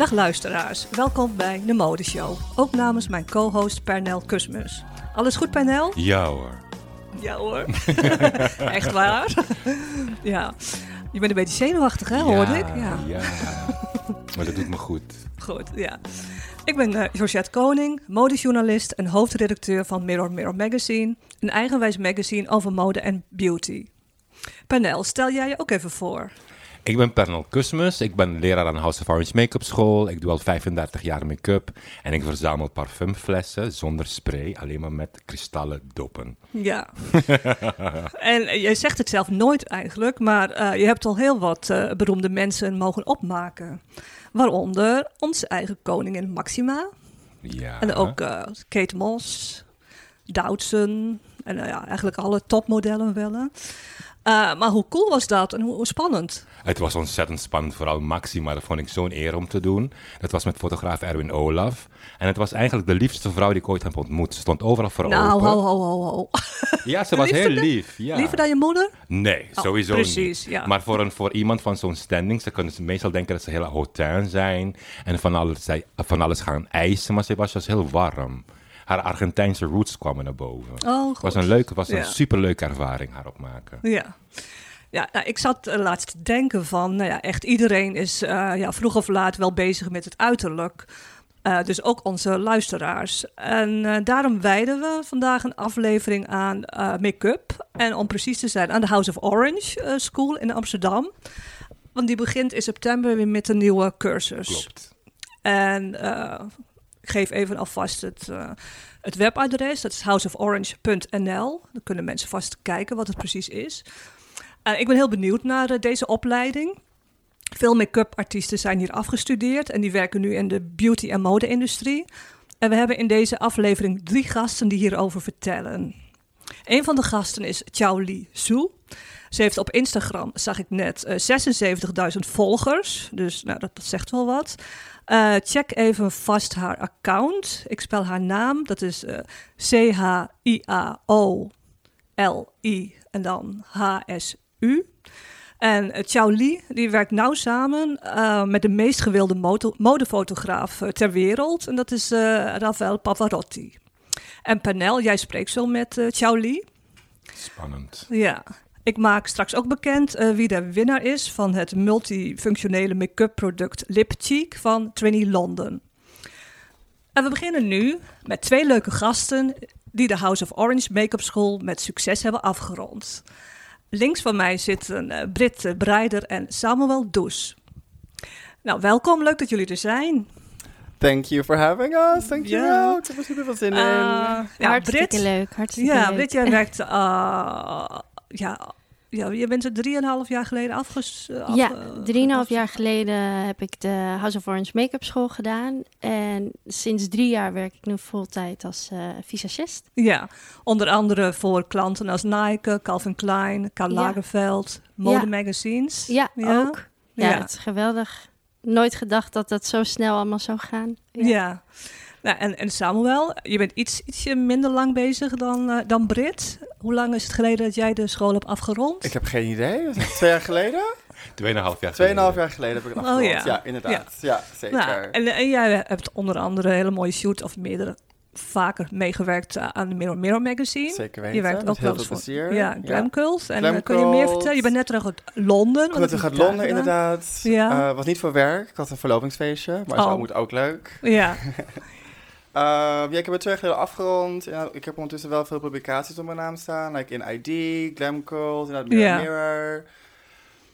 Dag luisteraars, welkom bij de Modeshow. Ook namens mijn co-host Pernel Kusmus. Alles goed Pernel? Ja hoor. Ja hoor. Echt waar? ja. Je bent een beetje zenuwachtig hè, hoorde ik? Ja, ja. maar dat doet me goed. Goed, ja. Ik ben uh, Georgette Koning, modejournalist en hoofdredacteur van Mirror Mirror Magazine. Een eigenwijs magazine over mode en beauty. Pernel, stel jij je ook even voor. Ik ben Pernel Kusmus. Ik ben leraar aan House of Orange Make-up School. Ik doe al 35 jaar make-up. En ik verzamel parfumflessen zonder spray, alleen maar met kristallen doppen. Ja. en jij zegt het zelf nooit eigenlijk, maar uh, je hebt al heel wat uh, beroemde mensen mogen opmaken. Waaronder onze eigen koningin Maxima. Ja. En ook uh, Kate Moss, Doutzen en ja, eigenlijk alle topmodellen wel. Uh, maar hoe cool was dat en hoe, hoe, spannend? Het was ontzettend spannend, vooral Maxima. Dat vond ik zo'n eer om te doen. Dat was met fotograaf Erwin Olaf. En het was eigenlijk de liefste vrouw die ik ooit heb ontmoet. Ze stond overal voor nou, open. ho, ho, ho, ho. Ja, ze was heel lief. Ja. Liever dan je moeder? Nee, oh, sowieso precies, niet. Ja. Maar voor, een, voor iemand van zo'n standing, ze kunnen meestal denken dat ze heel hautain zijn. En van alles, van alles gaan eisen, maar ze was dus heel warm haar Argentijnse roots kwamen naar boven. Oh, was een leuke, was een ja. superleuke ervaring haar opmaken. Ja. Ja, nou, ik zat uh, laatst te denken van, nou ja, echt iedereen is uh, ja, vroeg of laat wel bezig met het uiterlijk. Uh, dus ook onze luisteraars. En daarom wijden we vandaag een aflevering aan make-up. En om precies te zijn, aan de House of Orange School in Amsterdam. Want die begint in september weer met een nieuwe cursus. Klopt. En geef even alvast het, uh, het webadres. Dat is houseoforange.nl. Dan kunnen mensen vast kijken wat het precies is. Uh, ik ben heel benieuwd naar uh, deze opleiding. Veel make-up artiesten zijn hier afgestudeerd en die werken nu in de beauty- en mode-industrie. En we hebben in deze aflevering drie gasten die hierover vertellen. Een van de gasten is Chao Li Su. Ze heeft op Instagram, zag ik net, uh, 76.000 volgers. Dus nou, dat zegt wel wat. Uh, check even vast haar account. Ik spel haar naam. Dat is uh, C-H-I-A-O-L-I en dan H-S-U. En uh, Chao Li die werkt nauw samen met de meest gewilde mode modefotograaf ter wereld. En dat is Rafael Pavarotti. En Panel, jij spreekt zo met Chao Li. Spannend. Ja. Ik maak straks ook bekend uh, wie de winnaar is van het multifunctionele make-up product Lip Cheek van Trini London. En we beginnen nu met twee leuke gasten die de House of Orange Make-up School met succes hebben afgerond. Links van mij zitten uh, Britt Breider en Samuel Does. Nou, welkom, leuk dat jullie er zijn. Thank you for having us. Thank you. Ja. Ik heb er super veel zin in. Uh, ja, hartstikke Brit, leuk. Hartstikke ja, leuk. Brit, jij werkt uh, ja, ja, je bent er drieënhalf jaar geleden afges... Af, ja, uh, drieënhalf jaar geleden heb ik de House of Orange Make-up School gedaan. En sinds drie jaar werk ik nu fulltime als uh, visagist. Ja, onder andere voor klanten als Nike, Calvin Klein, Karl. Lagerfeld, mode Ja. magazines. Ja, Ja? ook. Ja, Ja. het is geweldig. Nooit gedacht dat dat zo snel allemaal zou gaan. Ja. Nou, en, en Samuel, je bent iets, ietsje minder lang bezig dan, eh, dan Brit. Hoe lang is het geleden dat jij de school hebt afgerond? Ik heb geen idee. Was het twee jaar geleden? Tweeënhalf jaar Tweeënhalf geleden. jaar geleden heb ik het Oh, afgerond. ja. ja. inderdaad. Ja, zeker. Nou, en, en jij hebt onder andere een hele mooie shoot of meerdere vaker meegewerkt eh, aan de Mirror Mirror magazine. Zeker weten. Je werkt ook heel wel veel voor plezier. ja, Glam. En Glam eh, kun je meer vertellen? Je bent net terug uit Londen. Ik terug uit Londen, inderdaad. Ja. Eh, was niet voor werk. Ik had een verlovingsfeestje. Maar Oh. zo moet ook leuk. Ja, Uh, ik heb het twee jaar afgerond. Ja, ik heb ondertussen wel veel publicaties op mijn naam staan. Like in ID, Glam inderdaad Mirror. Mirror.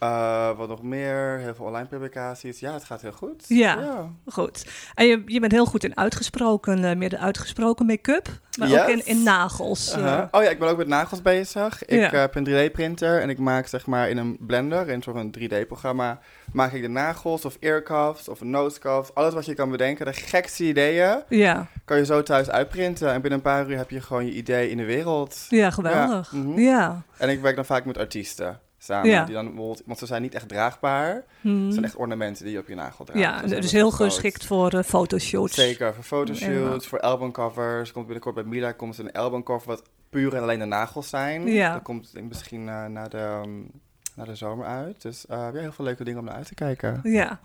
Uh, wat nog meer? Heel veel online publicaties. Ja, het gaat heel goed. Ja. goed. En je, je bent heel goed in uitgesproken, eh, meer de uitgesproken make-up. Maar ook in, in nagels. eh. Uh-huh. Oh ja, ik ben ook met nagels bezig. Ik Ja. eh, heb een 3D-printer en ik maak zeg maar in een blender, in een soort van 3D-programma, maak ik de nagels of earcuffs of nosecuffs. Alles wat je kan bedenken, de gekste ideeën, ja. kan je zo thuis uitprinten. En binnen een paar uur heb je gewoon je idee in de wereld. ja, geweldig. Ja, mhm. Ja. En ik werk dan vaak met artiesten samen. Ja. Die dan bijvoorbeeld, want ze zijn niet echt draagbaar. Hmm. Het zijn echt ornamenten die je op je nagel draagt. Ja, Dus dus heel groot. geschikt voor eh, fotoshoots. Zeker, voor fotoshoots, Inderdaad. voor albumcovers. Komt binnenkort bij Mila komt een albumcover wat puur en alleen de nagels zijn. Ja. Dat komt denk ik, misschien eh, na de, um, naar de zomer uit. Dus ja, heel veel leuke dingen om naar uit te kijken. Ja.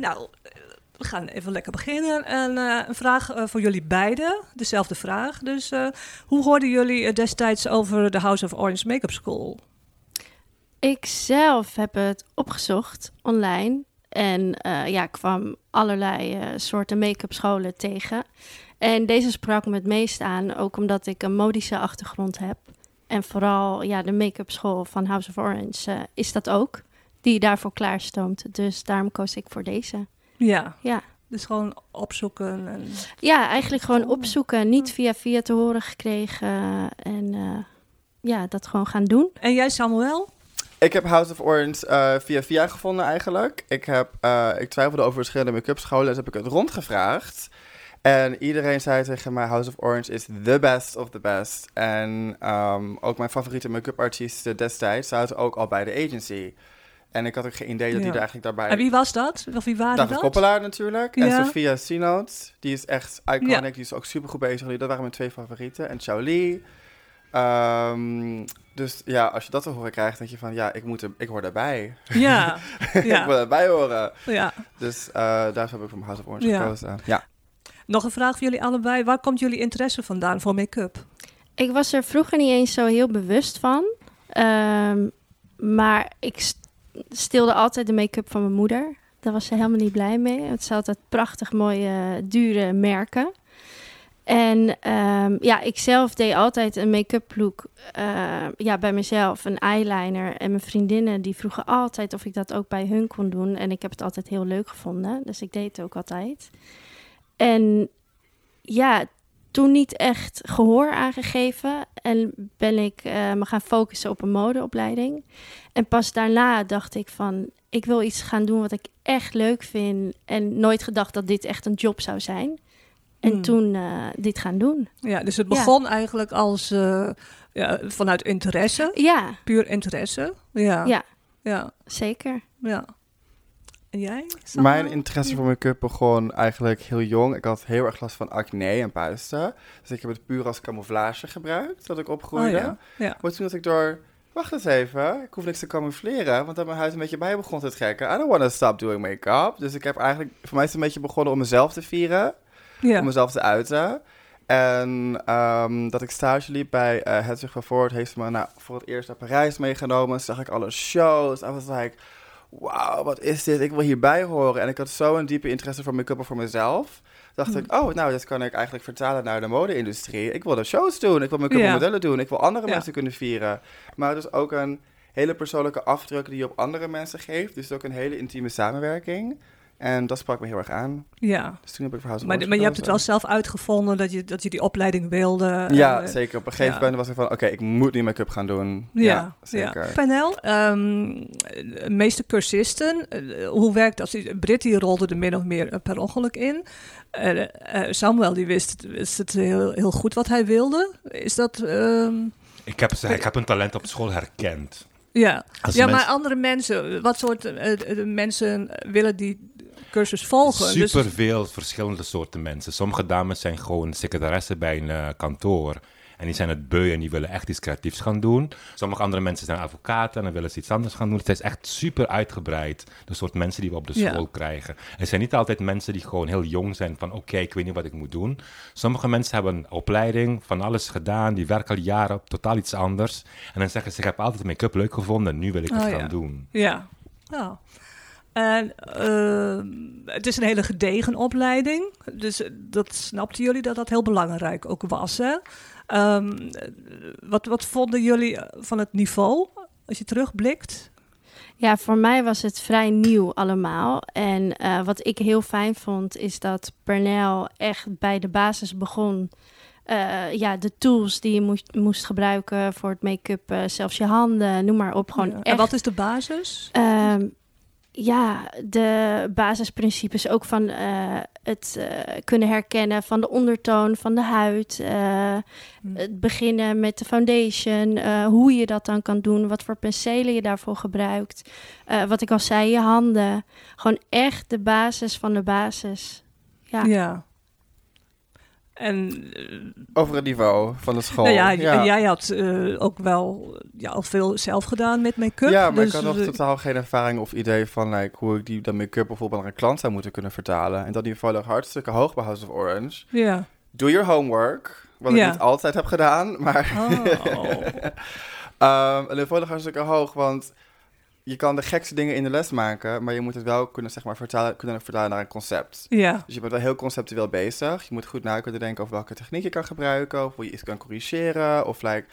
Nou, we gaan even lekker beginnen. En, een vraag voor jullie beiden. Dezelfde vraag. Dus hoe hoorden jullie destijds over de House of Orange Makeup School? Ik zelf heb het opgezocht online. En eh, ja, kwam allerlei eh, soorten make-up scholen tegen. En deze sprak me het meest aan, ook omdat ik een modische achtergrond heb. En vooral ja, de make-up school van House of Orange eh, is dat ook. Die daarvoor klaarstoomt. Dus daarom koos ik voor deze. Ja. Ja. Dus gewoon opzoeken. En... Ja, eigenlijk gewoon Oh. opzoeken. Niet via via te horen gekregen. En ja, dat gewoon gaan doen. en jij, Samuel? Ik heb House of Orange eh, via via gevonden eigenlijk. Ik, heb, eh, ik twijfelde over verschillende make-up scholen, dus heb ik het rondgevraagd. En iedereen zei tegen mij, House of Orange is the best of the best. En ehm, ook mijn favoriete make-up artiesten destijds zaten ook al bij de agency. En ik had ook geen idee dat die er eigenlijk daarbij... En wie was dat? Of wie waren David dat? Koppelaar natuurlijk. En. Sophia Sinoot. Die is echt iconic. Ja. Die is ook super goed bezig. Dat waren mijn twee favorieten. En Lee. Ehm, dus ja, als je dat te horen krijgt, denk je van... Ja, ik, moet er, ik hoor daarbij. Ja. ik wil ja. erbij horen. ja. Dus eh daar heb ik voor House of Orange Ja. gekozen. Ja. Nog een vraag voor jullie allebei. Waar komt jullie interesse vandaan voor make-up? Ik was er vroeger niet eens zo heel bewust van. Ehm, maar ik st- stilde altijd de make-up van mijn moeder. Daar was ze helemaal niet blij mee. Het zijn altijd prachtig mooie, dure merken. En ehm, ja, ik zelf deed altijd een make-up look eh, ja, bij mezelf. Een eyeliner. En mijn vriendinnen die vroegen altijd of ik dat ook bij hun kon doen. En ik heb het altijd heel leuk gevonden. Dus ik deed het ook altijd. En ja, toen niet echt gehoor aangegeven en ben ik eh, me gaan focussen op een modeopleiding. En pas daarna dacht ik van, ik wil iets gaan doen wat ik echt leuk vind en nooit gedacht dat dit echt een job zou zijn. En Hmm. toen eh, dit gaan doen. Ja, dus het Ja. begon eigenlijk als eh, ja, vanuit interesse, Ja, puur interesse. Ja, ja, ja, zeker. ja. En jij? Mijn interesse voor make-up begon eigenlijk heel jong. Ik had heel erg last van acne en puisten. Dus ik heb het puur als camouflage gebruikt, dat ik Oh, opgroeide. ja. ja. Maar toen had ik door, wacht eens even, ik hoef niks te camoufleren, want dat mijn huid een beetje bij begon te trekken. I don't want to stop doing make-up. Dus ik heb eigenlijk, voor mij is het een beetje begonnen om mezelf te vieren, Ja. om mezelf te uiten. En ehm, dat ik stage liep bij uh, Hedwig van Voort, heeft ze me nou, voor het eerst naar Parijs meegenomen. Zag ik alle shows. I was like, wauw, wat is dit? Ik wil hierbij horen. En ik had zo'n diepe interesse voor make-up en voor mezelf. Dacht Hmm. ik, oh, nou, dat kan ik eigenlijk vertalen naar de mode-industrie. Ik wil de shows doen, ik wil make-up Ja. en modellen doen. Ik wil andere Ja. mensen kunnen vieren. Maar het is ook een hele persoonlijke afdruk die je op andere mensen geeft. Dus het is ook een hele intieme samenwerking. En dat sprak me heel erg aan. ja. Dus toen heb ik of Maar, maar je hebt het wel zelf uitgevonden dat je, dat je die opleiding wilde. Ja, En, eh, zeker. Op een gegeven ja. moment was ik van, oké, ik moet nu make-up gaan doen. Ja, ja. zeker. Panel, ehm, de meeste cursisten, eh, hoe werkt dat? Brit die rolde er min of meer eh, per ongeluk in. Samuel die wist, wist het heel, heel goed wat hij wilde. Is dat... ehm, Ik heb, ik heb een talent op school herkend. ja, Als ja mensen- maar andere mensen, wat soort mensen willen die cursus volgen? Dus- Superveel verschillende soorten mensen. Sommige dames zijn gewoon secretaresse bij een eh, kantoor. En die zijn het beu en die willen echt iets creatiefs gaan doen. Sommige andere mensen zijn advocaten en dan willen ze iets anders gaan doen. Het is echt super uitgebreid, de soort mensen die we op de Ja. school krijgen. Er zijn niet altijd mensen die gewoon heel jong zijn van oké, ik weet niet wat ik moet doen. Sommige mensen hebben een opleiding, van alles gedaan, die werken al jaren op totaal iets anders. En dan zeggen ze, ik heb altijd make-up leuk gevonden, nu wil ik het Oh, gaan ja. doen. Ja. ja. En ehm, het is een hele gedegen opleiding. Dus eh, dat snapten jullie dat dat heel belangrijk ook was. Hè? Ehm, eh, wat, wat vonden jullie eh, van het niveau als je terugblikt? Ja, voor mij was het vrij nieuw allemaal. En eh, wat ik heel fijn vond, is dat Pernell echt bij de basis begon. Ja, de tools die je moest, moest gebruiken voor het make-up, zelfs je handen, noem maar op. Gewoon Ja. En wat is de basis? Ja, de basisprincipes ook van eh, het eh, kunnen herkennen van de ondertoon van de huid. eh, Hm. Het beginnen met de foundation. hoe je dat dan kan doen. Wat voor penselen je daarvoor gebruikt. wat ik al zei, je handen. Gewoon echt de basis van de basis. Ja. Ja. En eh, Over het niveau van de school. nou ja, jij had eh, ook wel ja, al veel zelf gedaan met make-up. Ja, maar dus, ik had nog eh, totaal geen ervaring of idee van like, hoe ik die de make-up bijvoorbeeld naar een klant zou moeten kunnen vertalen. En dat niveau lag hartstikke hoog bij House of Orange. Ja. Doe your homework, wat ik niet altijd heb gedaan, maar Oh. Ehm het niveau lag hartstikke hoog, want je kan de gekste dingen in de les maken, maar je moet het wel kunnen, zeg maar, vertalen, kunnen vertalen naar een concept. ja. Dus je bent wel heel conceptueel bezig. Je moet goed na kunnen denken over welke techniek je kan gebruiken, of hoe je iets kan corrigeren, of like,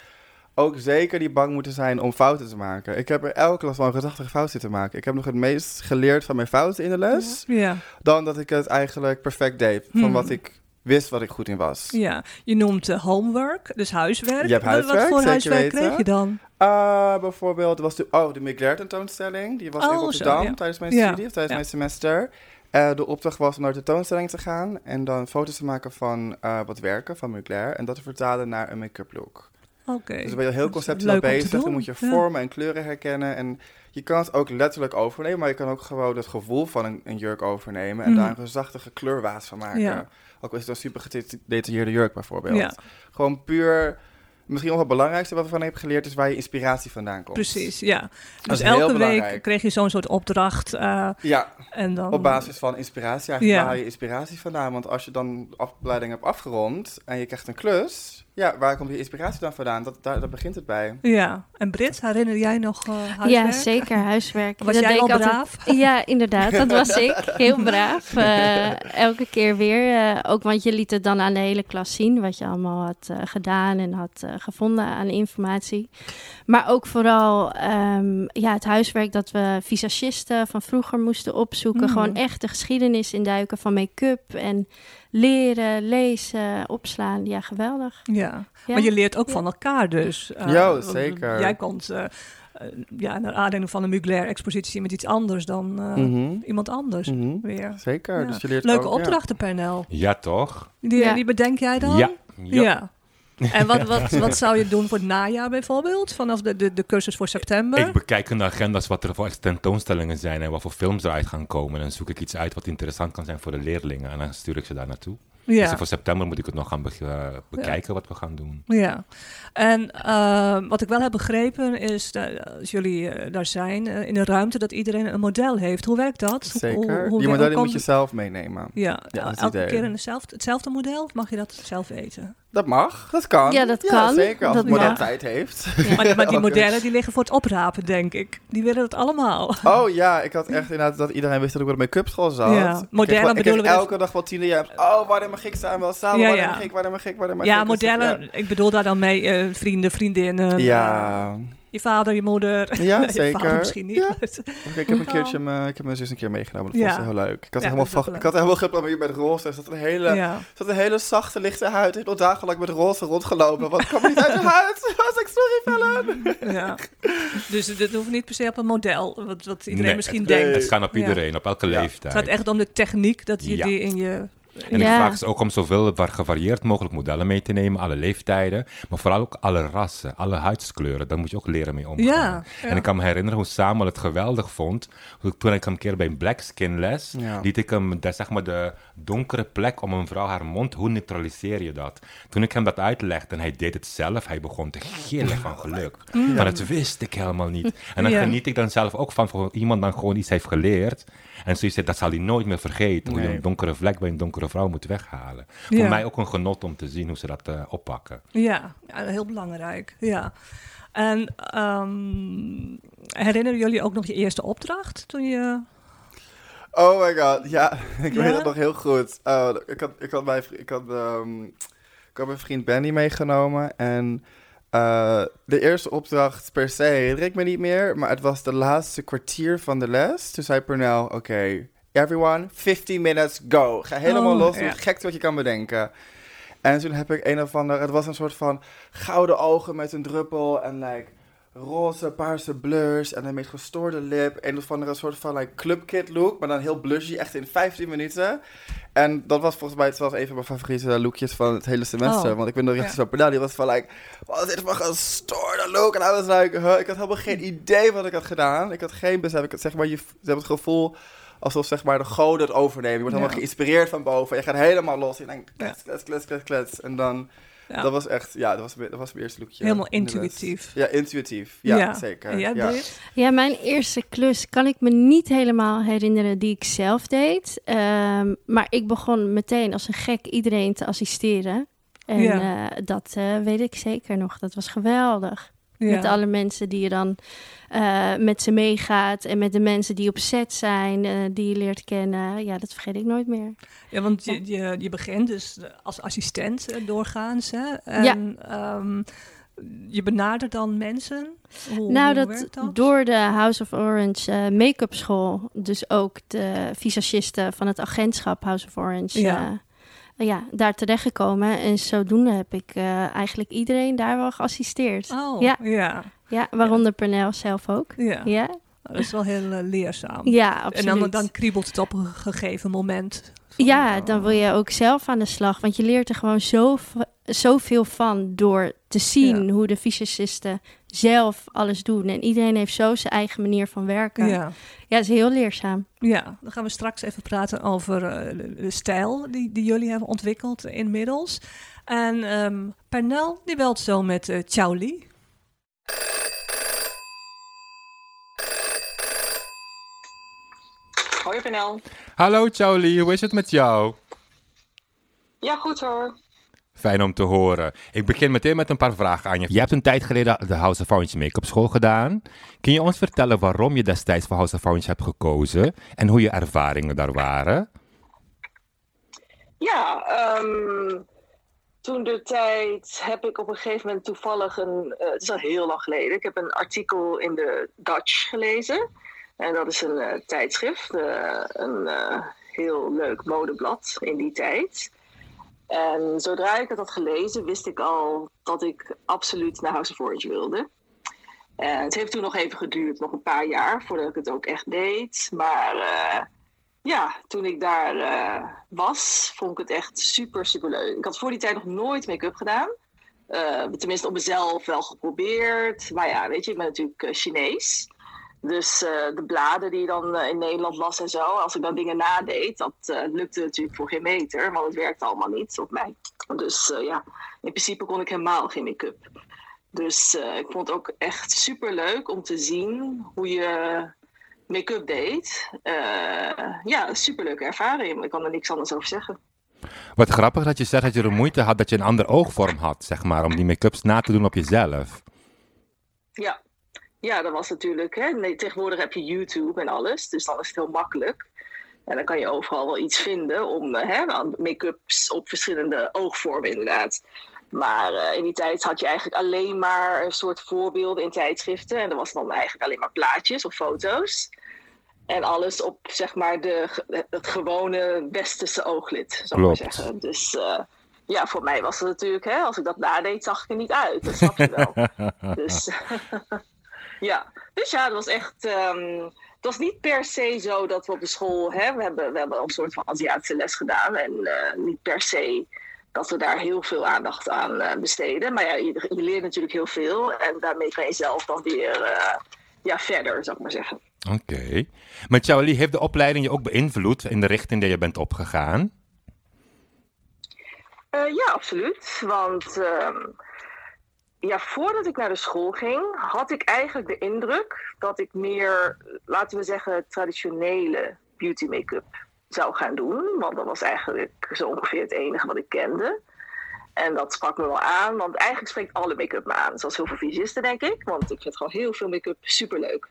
ook zeker die bang moeten zijn om fouten te maken. Ik heb er elke klas wel een gedachtige fout zitten maken. Ik heb nog het meest geleerd van mijn fouten in de les, Ja. dan dat ik het eigenlijk perfect deed, van Hmm. wat ik wist wat ik goed in was. ja, je noemt eh, homework, dus huiswerk. Je hebt Wat- huiswerk, Wat voor huiswerk weten. kreeg je dan? Ah, bijvoorbeeld, was de, oh, de Mugler tentoonstelling. Die was in Oh, zo, Rotterdam ja. tijdens mijn Ja, studie, of tijdens ja. mijn semester. Eh, de opdracht was om naar de tentoonstelling te gaan en dan foto's te maken van eh, wat werken van Mugler en dat te vertalen naar een make-up look. Oké. Dus dan ben je heel conceptueel bezig, dan moet je vormen en kleuren herkennen en je kan het ook letterlijk overnemen, maar je kan ook gewoon het gevoel van een, een jurk overnemen en Mhm. daar een zachte kleurwaas van maken. Ook al is het een super gedetailleerde jurk bijvoorbeeld. Ja. Gewoon puur, misschien nog het belangrijkste wat ik van heb geleerd is waar je inspiratie vandaan komt. Precies, ja. Dus elke week kreeg je zo'n soort opdracht. eh, Ja, en dan, op basis van inspiratie. Eigenlijk Ja. waar je inspiratie vandaan? Want als je dan de opleiding hebt afgerond en je krijgt een klus, ja, waar komt die inspiratie dan vandaan? Dat, daar, daar begint het bij. Ja. En Brit, herinner jij nog eh huiswerk? Ja, zeker, huiswerk. Was Dat jij al altijd- braaf? Ja, inderdaad, dat was ik. Heel braaf. Eh, elke keer weer. eh, ook want je liet het dan aan de hele klas zien wat je allemaal had eh, gedaan en had eh, gevonden aan informatie. Maar ook vooral ehm, ja, het huiswerk dat we visagisten van vroeger moesten opzoeken. Mm. Gewoon echt de geschiedenis induiken van make-up en leren, lezen, opslaan. Ja, geweldig. Ja. Ja. maar je leert ook Ja. van elkaar dus. Eh, Ja, zeker. Jij komt eh, eh, ja, naar aanleiding van een Mugler-expositie met iets anders dan eh, Mhm. iemand anders Mhm. weer. Zeker. Ja. Dus je leert Leuke ook, ja. opdrachten, Pernel. Ja, toch? Die, Ja. die bedenk jij dan? Ja. ja. En wat, wat, wat zou je doen voor het najaar bijvoorbeeld? Vanaf de, de, de cursus voor september? Ik bekijk in de agenda's wat er voor tentoonstellingen zijn en wat voor films eruit gaan komen. En dan zoek ik iets uit wat interessant kan zijn voor de leerlingen. En dan stuur ik ze daar naartoe. Dus ja. voor september moet ik het nog gaan be- eh, bekijken wat we gaan doen. Ja, en eh, wat ik wel heb begrepen is dat als jullie eh, daar zijn in een ruimte dat iedereen een model heeft. Hoe werkt dat? Hoe- Zeker. Hoe, hoe, die modellen moet je zelf meenemen. Ja, Ja, elke idee. keer in hetzelfde, hetzelfde model? Of mag je dat zelf weten? Dat mag, dat kan. Ja, dat kan. Zeker, als Dat het model mag. tijd heeft. Maar, maar die modellen die liggen voor het oprapen, denk ik. Die willen het allemaal. Oh ja, ik had echt inderdaad dat iedereen wist dat ik op de make-up school zat. Ja, Ik kreeg modellen wel- ik kreeg bedoelen we dus- elke dag wel tien jaar. Oh, wanneer mag ik staan? Wel samen, Ja, wanneer ja. mag ik, mag ik, wanneer mag Ja, ik? Dus, modellen. Ik bedoel daar dan mee eh, vrienden, vriendinnen. eh, Ja, je vader, je moeder. ja, je zeker. vader misschien niet. Ja. maar- ik heb een keertje mijn, ik heb mijn zus een keer meegenomen. Dat ze heel leuk. Ik had, Ja, helemaal, dat is vast- ik had helemaal geprobeerd met roze. Er zat een hele, ja. er zat een hele zachte, lichte huid. Ik heb al dagenlang met roze rondgelopen. Wat kwam er niet uit de huid? Was ik sorry, Vellen? ja. Dus dit hoeft niet per se op een model. Wat, wat iedereen Nee, misschien het- denkt. Het kan op Ja. iedereen, op elke leeftijd. Het gaat echt om de techniek dat je Ja. die in je. En Ja. ik vraag ze ook om zoveel var- gevarieerd mogelijk modellen mee te nemen, alle leeftijden, maar vooral ook alle rassen, alle huidskleuren. Daar moet je ook leren mee omgaan. Ja, ja. En ik kan me herinneren hoe Samuel het geweldig vond. Toen ik hem een keer bij een black skin les, Ja. liet ik hem de, zeg maar de donkere plek om een vrouw haar mond, hoe neutraliseer je dat? Toen ik hem dat uitlegde en hij deed het zelf, hij begon te gillen van geluk. Maar dat wist ik helemaal niet. En dan Ja. geniet ik dan zelf ook van, voor iemand dan gewoon iets heeft geleerd. En zoiets, dat zal hij nooit meer vergeten. Hoe je een donkere vlek bij een donkere vrouw moet weghalen. Ja. Voor mij ook een genot om te zien hoe ze dat eh, oppakken. Ja, ja, heel belangrijk. Ja. En ehm, herinneren jullie ook nog je eerste opdracht toen je. Oh my god, ja. Ik Ja? weet het nog heel goed. Oh, ik, had, ik, had mijn, ik, had, ehm, ik had mijn vriend Benny meegenomen. En eh, de eerste opdracht per se herinner ik me niet meer. Maar het was de laatste kwartier van de les. Toen zei Pernell, oké, everyone, 15 minutes, go. Ga helemaal Oh, los, ja. het gekste wat je kan bedenken. En toen heb ik een of ander... Het was een soort van gouden ogen met een druppel en like... Roze, paarse blurs en een meest gestoorde lip. Een of andere soort van like, clubkid look, maar dan heel blushy, echt in 15 minuten. En dat was volgens mij het was een van mijn favoriete lookjes van het hele semester. Oh, Want ik ben er echt zo pedal. Die was van like, wat is dit voor een gestoorde look? En was like, huh, ik had helemaal geen idee wat ik had gedaan. Ik had geen besef. Ik had zeg maar, je, ze hebben het gevoel alsof zeg maar de goden het overnemen. Je wordt helemaal Ja. geïnspireerd van boven. Je gaat helemaal los. Je denkt, klets, klets, klets, klets, klets. En dan, Ja. dat was echt, ja, dat was, dat was mijn eerste lookje. Helemaal intuïtief. Ja, intuïtief. Ja, zeker. Ja. Brit? Ja, mijn eerste klus kan ik me niet helemaal herinneren die ik zelf deed. Ehm, maar ik begon meteen als een gek iedereen te assisteren. En Ja. eh, dat eh, weet ik zeker nog. Dat was geweldig. Ja. Met alle mensen die je dan eh, met ze meegaat. En met de mensen die op set zijn, eh, die je leert kennen. Ja, dat vergeet ik nooit meer. Ja, want je, je, je begint dus als assistent eh, doorgaans. Hè? En ehm, je benadert dan mensen. Hoe, nou, hoe dat, door de House of Orange make-up school, dus ook de visagisten van het agentschap House of Orange, Ja. Ja, daar terechtgekomen. En zodoende heb ik eh, eigenlijk iedereen daar wel geassisteerd. Oh, Ja. ja. Ja, waaronder Pernell zelf ook. Ja. Ja, dat is wel heel eh, leerzaam. ja en absoluut. dan, dan kriebelt het op een gegeven moment. ja, oh. dan wil je ook zelf aan de slag. Want je leert er gewoon zo, zoveel van door te zien Ja. hoe de visagisten zelf alles doen. En iedereen heeft zo zijn eigen manier van werken. Ja, Ja. dat is heel leerzaam. ja, dan gaan we straks even praten over eh, de, stijl die, die jullie hebben ontwikkeld inmiddels. En ehm Pernel, die belt zo met Ciao Li. Hoi Penel. Hallo Charlie, hoe is het met jou? Ja, goed hoor. Fijn om te horen. Ik begin meteen met een paar vragen aan je. Je hebt een tijd geleden de House of Orange Make-up School gedaan. Kun je ons vertellen waarom je destijds voor House of Orange hebt gekozen en hoe je ervaringen daar waren? Ja, ehm, toen de tijd heb ik op een gegeven moment toevallig een. eh, het is al heel lang geleden. Ik heb een artikel in de Dutch gelezen. En dat is een eh, tijdschrift, eh, een eh, heel leuk modeblad in die tijd. En zodra ik het had gelezen, wist ik al dat ik absoluut naar House of Orange wilde. En het heeft toen nog even geduurd, nog een paar jaar, voordat ik het ook echt deed. Maar eh, ja, toen ik daar eh, was, vond ik het echt super, super leuk. Ik had voor die tijd nog nooit make-up gedaan. Eh, tenminste, op mezelf wel geprobeerd. Maar ja, weet je, ik ben natuurlijk eh, Chinees. Dus eh, de bladen die je dan eh, in Nederland las en zo, als ik dan dingen nadeed, dat eh, lukte natuurlijk voor geen meter, want het werkte allemaal niet op mij. Dus ja, in principe kon ik helemaal geen make-up. Dus ik vond het ook echt super leuk om te zien hoe je make-up deed. Ja, superleuke ervaring. Ik kan er niks anders over zeggen. Wat grappig dat je zegt dat je er moeite had dat je een ander oogvorm had, zeg maar, om die make-ups na te doen op jezelf. Ja. Ja, dat was natuurlijk. Hè, nee, tegenwoordig heb je YouTube en alles, dus dan is het heel makkelijk. En dan kan je overal wel iets vinden om eh, hè, make-ups op verschillende oogvormen, inderdaad. Maar eh, in die tijd had je eigenlijk alleen maar een soort voorbeelden in tijdschriften. En dat was dan eigenlijk alleen maar plaatjes of foto's. En alles op zeg maar de, het gewone westerse ooglid, zou ik zeggen. Dus eh, ja, voor mij was het natuurlijk, hè, als ik dat nadeed, zag ik er niet uit. Dat snap je wel. Dus ja, dus ja, dat was echt. het was niet per se zo dat we op de school. Hè, we, hebben, we hebben een soort van Aziatische les gedaan. En eh, niet per se dat we daar heel veel aandacht aan eh, besteden. Maar ja, je, je leert natuurlijk heel veel. En daarmee kan je zelf dan weer eh, ja, verder, zou ik maar zeggen. Oké. Maar Charlie, heeft de opleiding je ook beïnvloed in de richting die je bent opgegaan? Ja, absoluut. Want ehm, ja, voordat ik naar de school ging, had ik eigenlijk de indruk dat ik meer, laten we zeggen, traditionele beauty make-up zou gaan doen. Want dat was eigenlijk zo ongeveer het enige wat ik kende. En dat sprak me wel aan, want eigenlijk spreekt alle make-up me aan. Zoals heel veel visagisten, denk ik. Want ik vind gewoon heel veel make-up superleuk.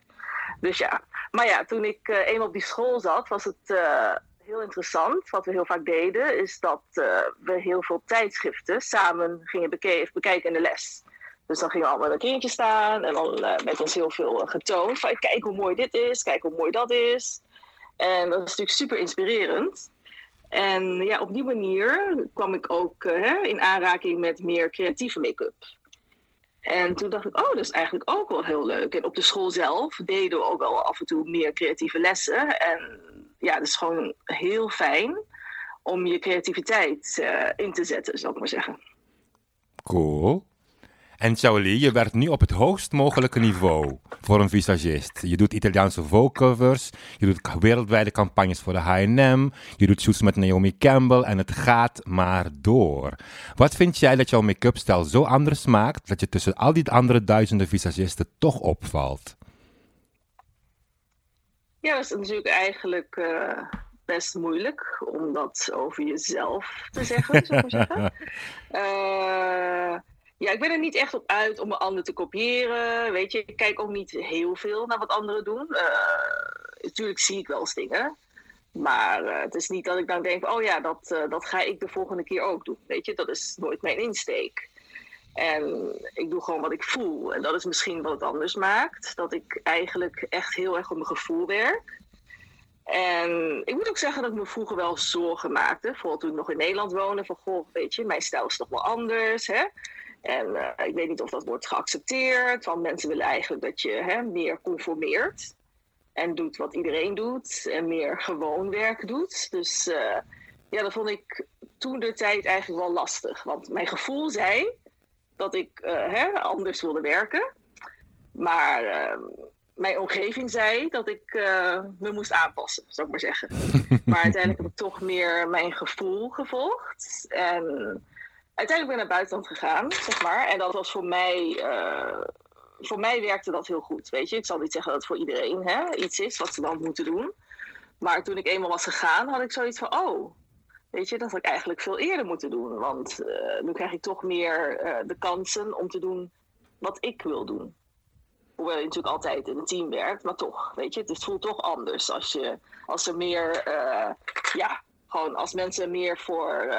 Dus ja, maar ja, toen ik eh, eenmaal op die school zat, was het eh, heel interessant. Wat we heel vaak deden, is dat eh, we heel veel tijdschriften samen gingen bekijken in de les. Dus dan gingen we allemaal in een staan en dan eh, werd ons heel veel eh, getoond. Van kijk hoe mooi dit is, kijk hoe mooi dat is. En dat is natuurlijk super inspirerend. En ja, op die manier kwam ik ook eh, in aanraking met meer creatieve make-up. En toen dacht ik, oh, dat is eigenlijk ook wel heel leuk. En op de school zelf deden we ook wel af en toe meer creatieve lessen. En ja, het is gewoon heel fijn om je creativiteit in te zetten, zou ik maar zeggen. Cool. En Shaoli, je werkt nu op het hoogst mogelijke niveau voor een visagist. Je doet Italiaanse vocovers, je doet wereldwijde campagnes voor de H&M, je doet shoots met Naomi Campbell en het gaat maar door. Wat vind jij dat jouw make-up stijl zo anders maakt dat je tussen al die andere duizenden visagisten toch opvalt? Ja, dat is natuurlijk eigenlijk uh, best moeilijk om dat over jezelf te zeggen, zou ik maar zeggen. Uh, ja, ik ben er niet echt op uit om een ander te kopiëren. Weet je, ik kijk ook niet heel veel naar wat anderen doen. Uh, natuurlijk zie ik wel eens dingen. Maar uh, het is niet dat ik dan denk, oh ja, dat, uh, dat ga ik de volgende keer ook doen. Weet je, dat is nooit mijn insteek. En ik doe gewoon wat ik voel. En dat is misschien wat het anders maakt. Dat ik eigenlijk echt heel erg op mijn gevoel werk. En ik moet ook zeggen dat ik me vroeger wel zorgen maakte. Vooral toen ik nog in Nederland woonde. Van, goh, weet je, mijn stijl is toch wel anders, hè. En uh, ik weet niet of dat wordt geaccepteerd. Want mensen willen eigenlijk dat je hè, meer conformeert. En doet wat iedereen doet. En meer gewoon werk doet. Dus uh, ja, dat vond ik toen de tijd eigenlijk wel lastig. Want mijn gevoel zei dat ik uh, hè, anders wilde werken. Maar ehm, mijn omgeving zei dat ik me moest aanpassen, zou ik maar zeggen. maar uiteindelijk heb ik toch meer mijn gevoel gevolgd. En uiteindelijk ben ik naar buitenland gegaan, zeg maar. En dat was voor mij, uh, voor mij werkte dat heel goed, weet je. Ik zal niet zeggen dat het voor iedereen hè, iets is wat ze dan moeten doen. Maar toen ik eenmaal was gegaan, had ik zoiets van, oh, weet je, dat had ik eigenlijk veel eerder moeten doen. Want uh, nu krijg ik toch meer uh, de kansen om te doen wat ik wil doen. Hoewel je natuurlijk altijd in een team werkt, maar toch, weet je, het voelt toch anders als, je, als er meer, ja, gewoon als mensen meer voor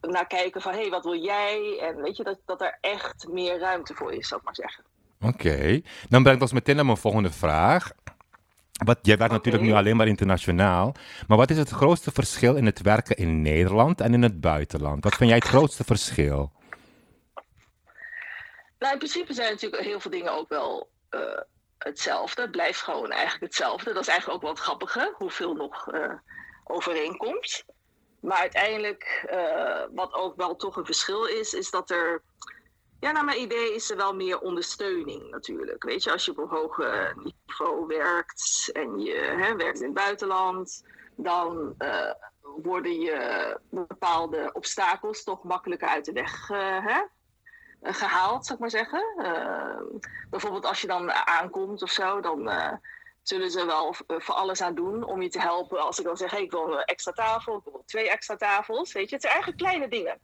naar kijken van hé, hey, wat wil jij? En weet je, dat, dat er echt meer ruimte voor is, zou ik maar zeggen. Oké, okay. dan brengt ons meteen naar mijn volgende vraag. Wat, jij werkt okay. natuurlijk nu alleen maar internationaal. Maar wat is het grootste verschil in het werken in Nederland en in het buitenland? Wat vind jij het grootste verschil? Nou, in principe zijn natuurlijk heel veel dingen ook wel uh, hetzelfde. Het blijft gewoon eigenlijk hetzelfde. Dat is eigenlijk ook wel het grappige, hoeveel nog uh, overeenkomt. Maar uiteindelijk, uh, wat ook wel toch een verschil is, is dat er, ja, naar mijn idee is er wel meer ondersteuning natuurlijk. Weet je, als je op een hoger niveau werkt en je hè, werkt in het buitenland, dan uh, worden je bepaalde obstakels toch makkelijker uit de weg uh, hè, gehaald, zou ik maar zeggen. bijvoorbeeld als je dan aankomt of zo, dan zullen ze wel voor alles aan doen om je te helpen. Als ik dan zeg, ik wil een extra tafel, ik wil twee extra tafels. Weet je, het zijn eigenlijk kleine dingen.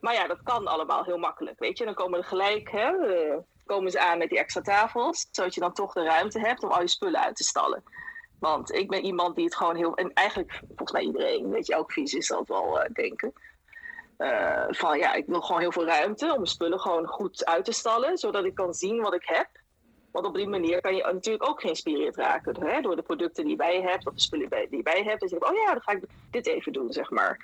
Maar ja, dat kan allemaal heel makkelijk. Weet je, dan komen er gelijk, hè, uh, komen ze aan met die extra tafels. Zodat je dan toch de ruimte hebt om al je spullen uit te stallen. Want ik ben iemand die het gewoon heel. En eigenlijk, volgens mij iedereen, weet je, elk vies is dat wel uh, denken. Van ja, ik wil gewoon heel veel ruimte om mijn spullen gewoon goed uit te stallen. Zodat ik kan zien wat ik heb. Want op die manier kan je natuurlijk ook geïnspireerd raken hè? door de producten die je hebt, of de spullen die je bij hebt. Dat je denkt, oh ja, dan ga ik dit even doen, zeg maar.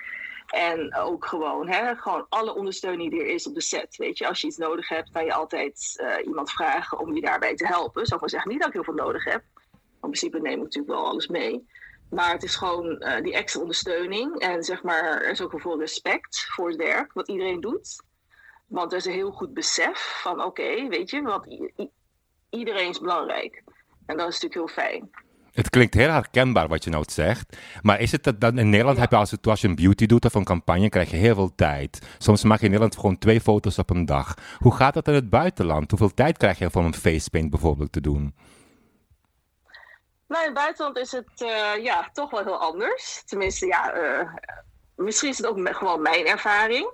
En ook gewoon, hè, gewoon alle ondersteuning die er is op de set. Weet je, als je iets nodig hebt, kan je altijd uh, iemand vragen om je daarbij te helpen. Zou maar zeggen, niet dat ik heel veel nodig heb. In principe neem ik natuurlijk wel alles mee. Maar het is gewoon uh, die extra ondersteuning. En zeg maar, er is ook veel respect voor het werk, wat iedereen doet. Want er is een heel goed besef van, oké, weet je, wat iedereen is belangrijk. En dat is natuurlijk heel fijn. Het klinkt heel herkenbaar wat je nou zegt. Maar is het dat dan in Nederland ja. heb je als, als je een beauty doet of een campagne, krijg je heel veel tijd. Soms maak je in Nederland gewoon twee foto's op een dag. Hoe gaat dat in het buitenland? Hoeveel tijd krijg je voor een facepaint bijvoorbeeld te doen? Nou, in het buitenland is het uh, ja, toch wel heel anders. Tenminste, ja, uh, misschien is het ook gewoon mijn ervaring.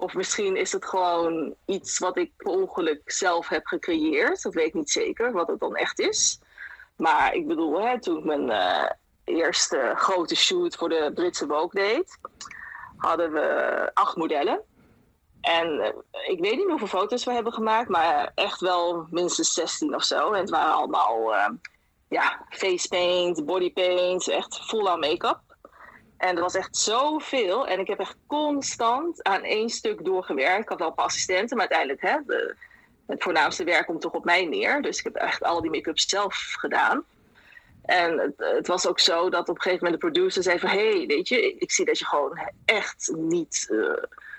Of misschien is het gewoon iets wat ik per ongeluk zelf heb gecreëerd. Dat weet ik niet zeker wat het dan echt is. Maar ik bedoel, hè, toen ik mijn uh, eerste grote shoot voor de Britse Vogue deed, hadden we acht modellen. En uh, ik weet niet hoeveel foto's we hebben gemaakt, maar echt wel minstens 16 of zo. En het waren allemaal uh, ja, face paint, body paint, echt full aan make-up. En er was echt zoveel. En ik heb echt constant aan één stuk doorgewerkt. Ik had wel een paar assistenten, maar uiteindelijk hè, de, het voornaamste werk komt toch op mij neer. Dus ik heb echt al die make-up zelf gedaan. En het, het, was ook zo dat op een gegeven moment de producer zei van... hé, hey, weet je, ik zie dat je gewoon echt niet uh,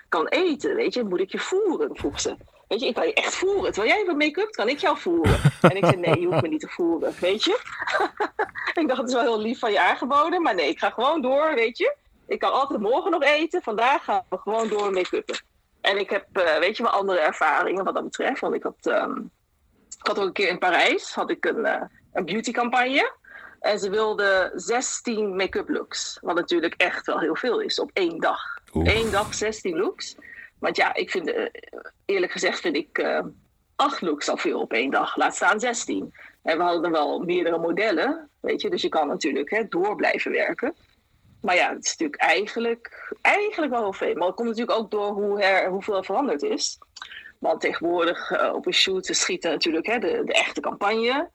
kan eten, weet je. Moet ik je voeren, vroeg ze. Weet je, ik kan je echt voeren. Terwijl jij wat make-up, kan ik jou voeren. En ik zei, nee, je hoeft me niet te voeren, weet je. ik dacht, het is wel heel lief van je aangeboden. Maar nee, ik ga gewoon door, weet je. Ik kan altijd morgen nog eten. Vandaag gaan we gewoon door make-uppen. En ik heb, uh, weet je wel, andere ervaringen wat dat betreft. Want ik had, um, ik had ook een keer in Parijs had ik een, uh, een beautycampagne. En ze wilden 16 make-up looks. Wat natuurlijk echt wel heel veel is op één dag. Oef. Eén dag 16 looks. Want ja, ik vind, uh, eerlijk gezegd vind ik acht looks al veel op één dag. Laat staan 16. En we hadden wel meerdere modellen, weet je. Dus je kan natuurlijk hè, door blijven werken. Maar ja, het is natuurlijk eigenlijk, eigenlijk wel heel veel. Maar het komt natuurlijk ook door hoe er, hoeveel er veranderd is. Want tegenwoordig uh, op een shoot ze schieten natuurlijk hè, de, de echte campagne.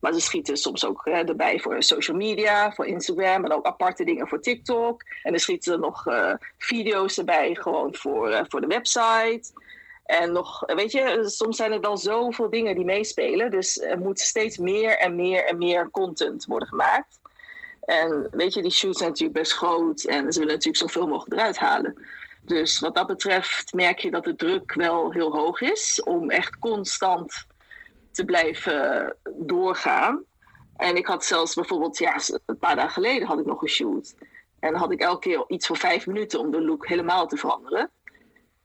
Maar ze schieten soms ook hè, erbij voor social media, voor Instagram, en ook aparte dingen voor TikTok. En dan schieten ze nog uh, video's erbij, gewoon voor, uh, voor de website. En nog, weet je, soms zijn er dan zoveel dingen die meespelen. Dus er moet steeds meer en meer en meer content worden gemaakt. En weet je, die shoots zijn natuurlijk best groot en ze willen natuurlijk zoveel mogelijk eruit halen. Dus wat dat betreft merk je dat de druk wel heel hoog is om echt constant te blijven doorgaan. En ik had zelfs bijvoorbeeld, ja, een paar dagen geleden had ik nog een shoot. En dan had ik elke keer iets voor vijf minuten om de look helemaal te veranderen.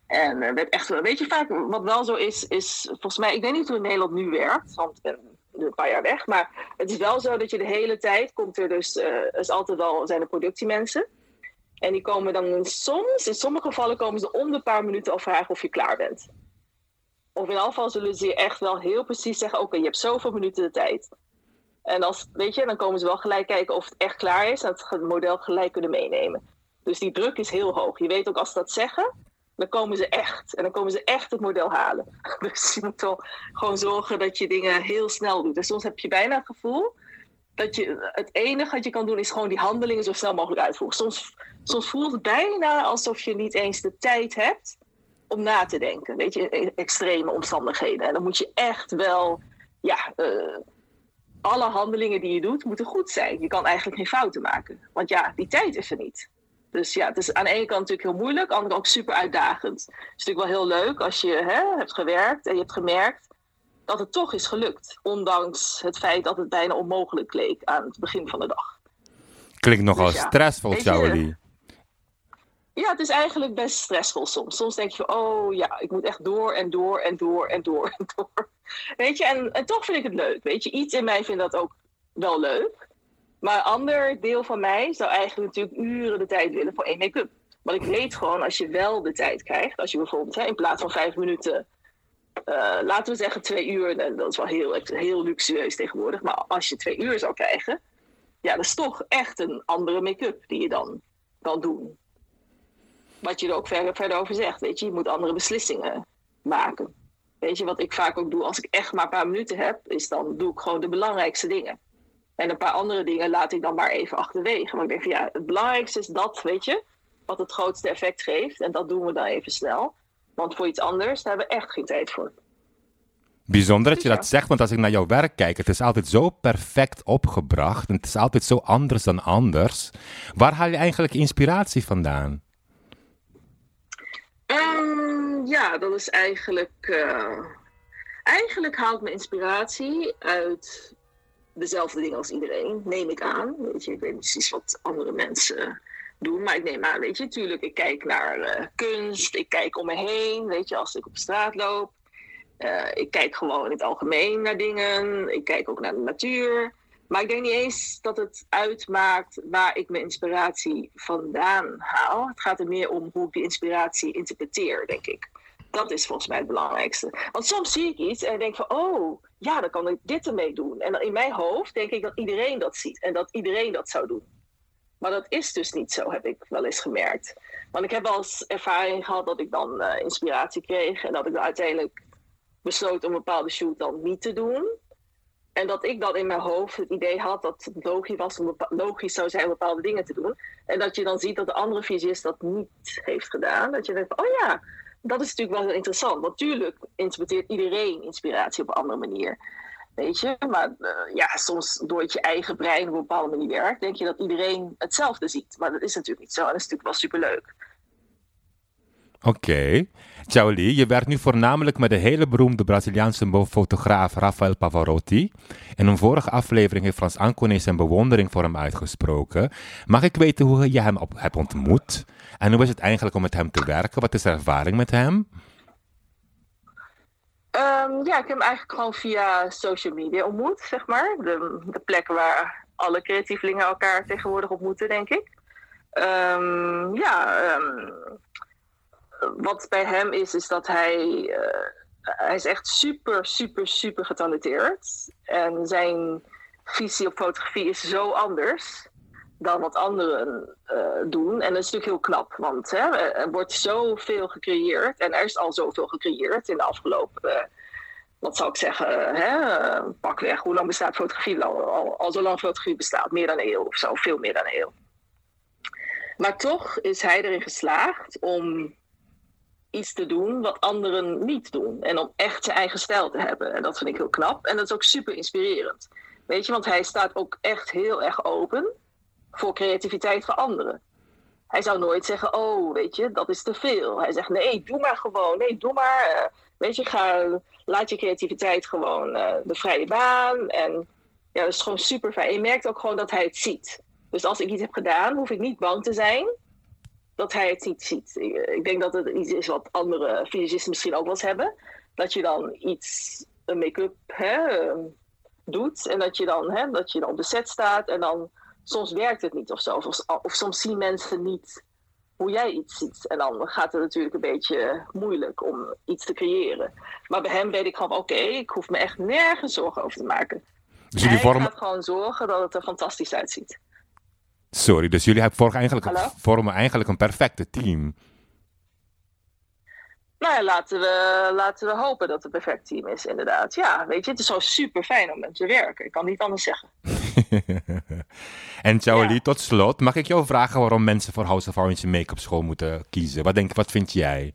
En uh, werd echt, weet je, vaak wat wel zo is, is volgens mij, ik weet niet hoe in Nederland nu werkt, want ik ben nu een paar jaar weg. Maar het is wel zo dat je de hele tijd komt er dus, uh, is altijd wel, zijn er productiemensen. En die komen dan soms, in sommige gevallen komen ze om de paar minuten al vragen of je klaar bent. Of in afval zullen ze je echt wel heel precies zeggen: Oké, je hebt zoveel minuten de tijd. En als, weet je, dan komen ze wel gelijk kijken of het echt klaar is. En het model gelijk kunnen meenemen. Dus die druk is heel hoog. Je weet ook als ze dat zeggen, dan komen ze echt. En dan komen ze echt het model halen. Dus je moet gewoon zorgen dat je dingen heel snel doet. En soms heb je bijna het gevoel dat je het enige wat je kan doen is gewoon die handelingen zo snel mogelijk uitvoeren. Soms, soms voelt het bijna alsof je niet eens de tijd hebt om na te denken. Weet je, in extreme omstandigheden. En dan moet je echt wel, ja, uh, alle handelingen die je doet, moeten goed zijn. Je kan eigenlijk geen fouten maken. Want ja, die tijd is er niet. Dus ja, het is aan de ene kant natuurlijk heel moeilijk, aan de andere kant ook super uitdagend. Het is natuurlijk wel heel leuk als je hè, hebt gewerkt en je hebt gemerkt dat het toch is gelukt. Ondanks het feit dat het bijna onmogelijk leek aan het begin van de dag. Klinkt nogal dus ja, stressvol, Charlie. Ja, het is eigenlijk best stressvol soms. Soms denk je, oh ja, ik moet echt door en door en door en door en door. Weet je, en, en toch vind ik het leuk. Weet je, iets in mij vindt dat ook wel leuk. Maar een ander deel van mij zou eigenlijk natuurlijk uren de tijd willen voor één make-up. Want ik weet gewoon, als je wel de tijd krijgt, als je bijvoorbeeld hè, in plaats van vijf minuten, uh, laten we zeggen twee uur, en dat is wel heel, heel luxueus tegenwoordig, maar als je twee uur zou krijgen, ja, dat is toch echt een andere make-up die je dan kan doen. Wat je er ook verder, verder over zegt, weet je, je moet andere beslissingen maken. Weet je, wat ik vaak ook doe als ik echt maar een paar minuten heb, is dan doe ik gewoon de belangrijkste dingen. En een paar andere dingen laat ik dan maar even achterwege. Maar ik denk van ja, het belangrijkste is dat, weet je, wat het grootste effect geeft. En dat doen we dan even snel. Want voor iets anders, daar hebben we echt geen tijd voor. Bijzonder dat je dat zegt, want als ik naar jouw werk kijk, het is altijd zo perfect opgebracht. En het is altijd zo anders dan anders. Waar haal je eigenlijk inspiratie vandaan? Um, ja, dat is eigenlijk. Uh, eigenlijk haal ik mijn inspiratie uit dezelfde dingen als iedereen, neem ik aan. Weet je, ik weet niet precies wat andere mensen doen, maar ik neem aan, weet je, natuurlijk, ik kijk naar uh, kunst, ik kijk om me heen, weet je, als ik op straat loop. Uh, ik kijk gewoon in het algemeen naar dingen, ik kijk ook naar de natuur. Maar ik denk niet eens dat het uitmaakt waar ik mijn inspiratie vandaan haal. Het gaat er meer om hoe ik die inspiratie interpreteer, denk ik. Dat is volgens mij het belangrijkste. Want soms zie ik iets en denk van, oh, ja, dan kan ik dit ermee doen. En in mijn hoofd denk ik dat iedereen dat ziet en dat iedereen dat zou doen. Maar dat is dus niet zo, heb ik wel eens gemerkt. Want ik heb wel eens ervaring gehad dat ik dan uh, inspiratie kreeg en dat ik uiteindelijk besloot om een bepaalde shoot dan niet te doen. En dat ik dan in mijn hoofd het idee had dat het logisch, was om logisch zou zijn om bepaalde dingen te doen. En dat je dan ziet dat de andere visist dat niet heeft gedaan. Dat je denkt, oh ja, dat is natuurlijk wel interessant. Natuurlijk interpreteert iedereen inspiratie op een andere manier. Weet je, maar uh, ja, soms door het je eigen brein op een bepaalde manier werkt, denk je dat iedereen hetzelfde ziet. Maar dat is natuurlijk niet zo. En dat is natuurlijk wel superleuk. Oké. Ciaoli, je werkt nu voornamelijk met de hele beroemde Braziliaanse fotograaf Rafael Pavarotti. In een vorige aflevering heeft Frans Ancone zijn bewondering voor hem uitgesproken. Mag ik weten hoe je hem hebt ontmoet? En hoe is het eigenlijk om met hem te werken? Wat is de ervaring met hem? Ehm, ja, ik heb hem eigenlijk gewoon via social media ontmoet, zeg maar. De, de plek waar alle creatievelingen elkaar tegenwoordig ontmoeten, denk ik. Ehm, ja, ehm, wat bij hem is, is dat hij, uh, hij is echt super, super, super getalenteerd. En zijn visie op fotografie is zo anders dan wat anderen uh, doen. En dat is natuurlijk heel knap, want hè, er wordt zoveel gecreëerd. En er is al zoveel gecreëerd in de afgelopen, wat zou ik zeggen, hè, pakweg. Hoe lang bestaat fotografie? Al, al, al zo lang fotografie bestaat, meer dan een eeuw of zo, veel meer dan een eeuw. Maar toch is hij erin geslaagd om iets te doen wat anderen niet doen. En om echt zijn eigen stijl te hebben. En dat vind ik heel knap. En dat is ook super inspirerend. Weet je, want hij staat ook echt heel erg open voor creativiteit van anderen. Hij zou nooit zeggen, oh, weet je, dat is te veel. Hij zegt, nee, doe maar gewoon. Nee, doe maar. Uh, weet je, ga, laat je creativiteit gewoon uh, de vrije baan. En ja, dat is gewoon super fijn. Je merkt ook gewoon dat hij het ziet. Dus als ik iets heb gedaan, hoef ik niet bang te zijn dat hij het niet ziet. Ik denk dat het iets is wat andere fysicisten misschien ook wel eens hebben. Dat je dan iets, een make-up hè, doet en dat je, dan, hè, dat je dan op de set staat en dan soms werkt het niet of zo. Of, of soms zien mensen niet hoe jij iets ziet. En dan gaat het natuurlijk een beetje moeilijk om iets te creëren. Maar bij hem weet ik gewoon, oké, okay, ik hoef me echt nergens zorgen over te maken. Dus vormen... gaat gewoon zorgen dat het er fantastisch uitziet. Sorry, dus jullie hebben eigenlijk vormen eigenlijk een perfecte team. Nou ja, laten we, laten we hopen dat het een perfect team is, inderdaad. Ja, weet je, het is zo super fijn om met te werken. Ik kan niet anders zeggen. en ja. tot slot, mag ik jou vragen waarom mensen voor House of Orange make-up school moeten kiezen? Wat, denk, wat vind jij?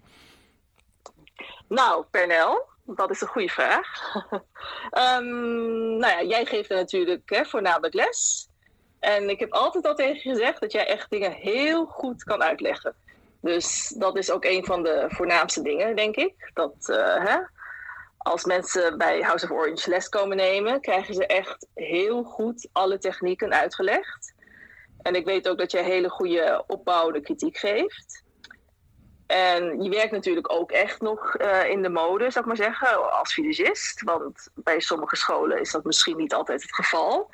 Nou, Pernel, dat is een goede vraag. um, nou ja, jij geeft er natuurlijk hè, voornamelijk les. En ik heb altijd al tegen je gezegd dat jij echt dingen heel goed kan uitleggen. Dus dat is ook een van de voornaamste dingen, denk ik. Dat uh, hè, als mensen bij House of Orange les komen nemen, krijgen ze echt heel goed alle technieken uitgelegd. En ik weet ook dat jij hele goede opbouwende kritiek geeft. En je werkt natuurlijk ook echt nog uh, in de mode, zou ik maar zeggen, als visagist. Want bij sommige scholen is dat misschien niet altijd het geval.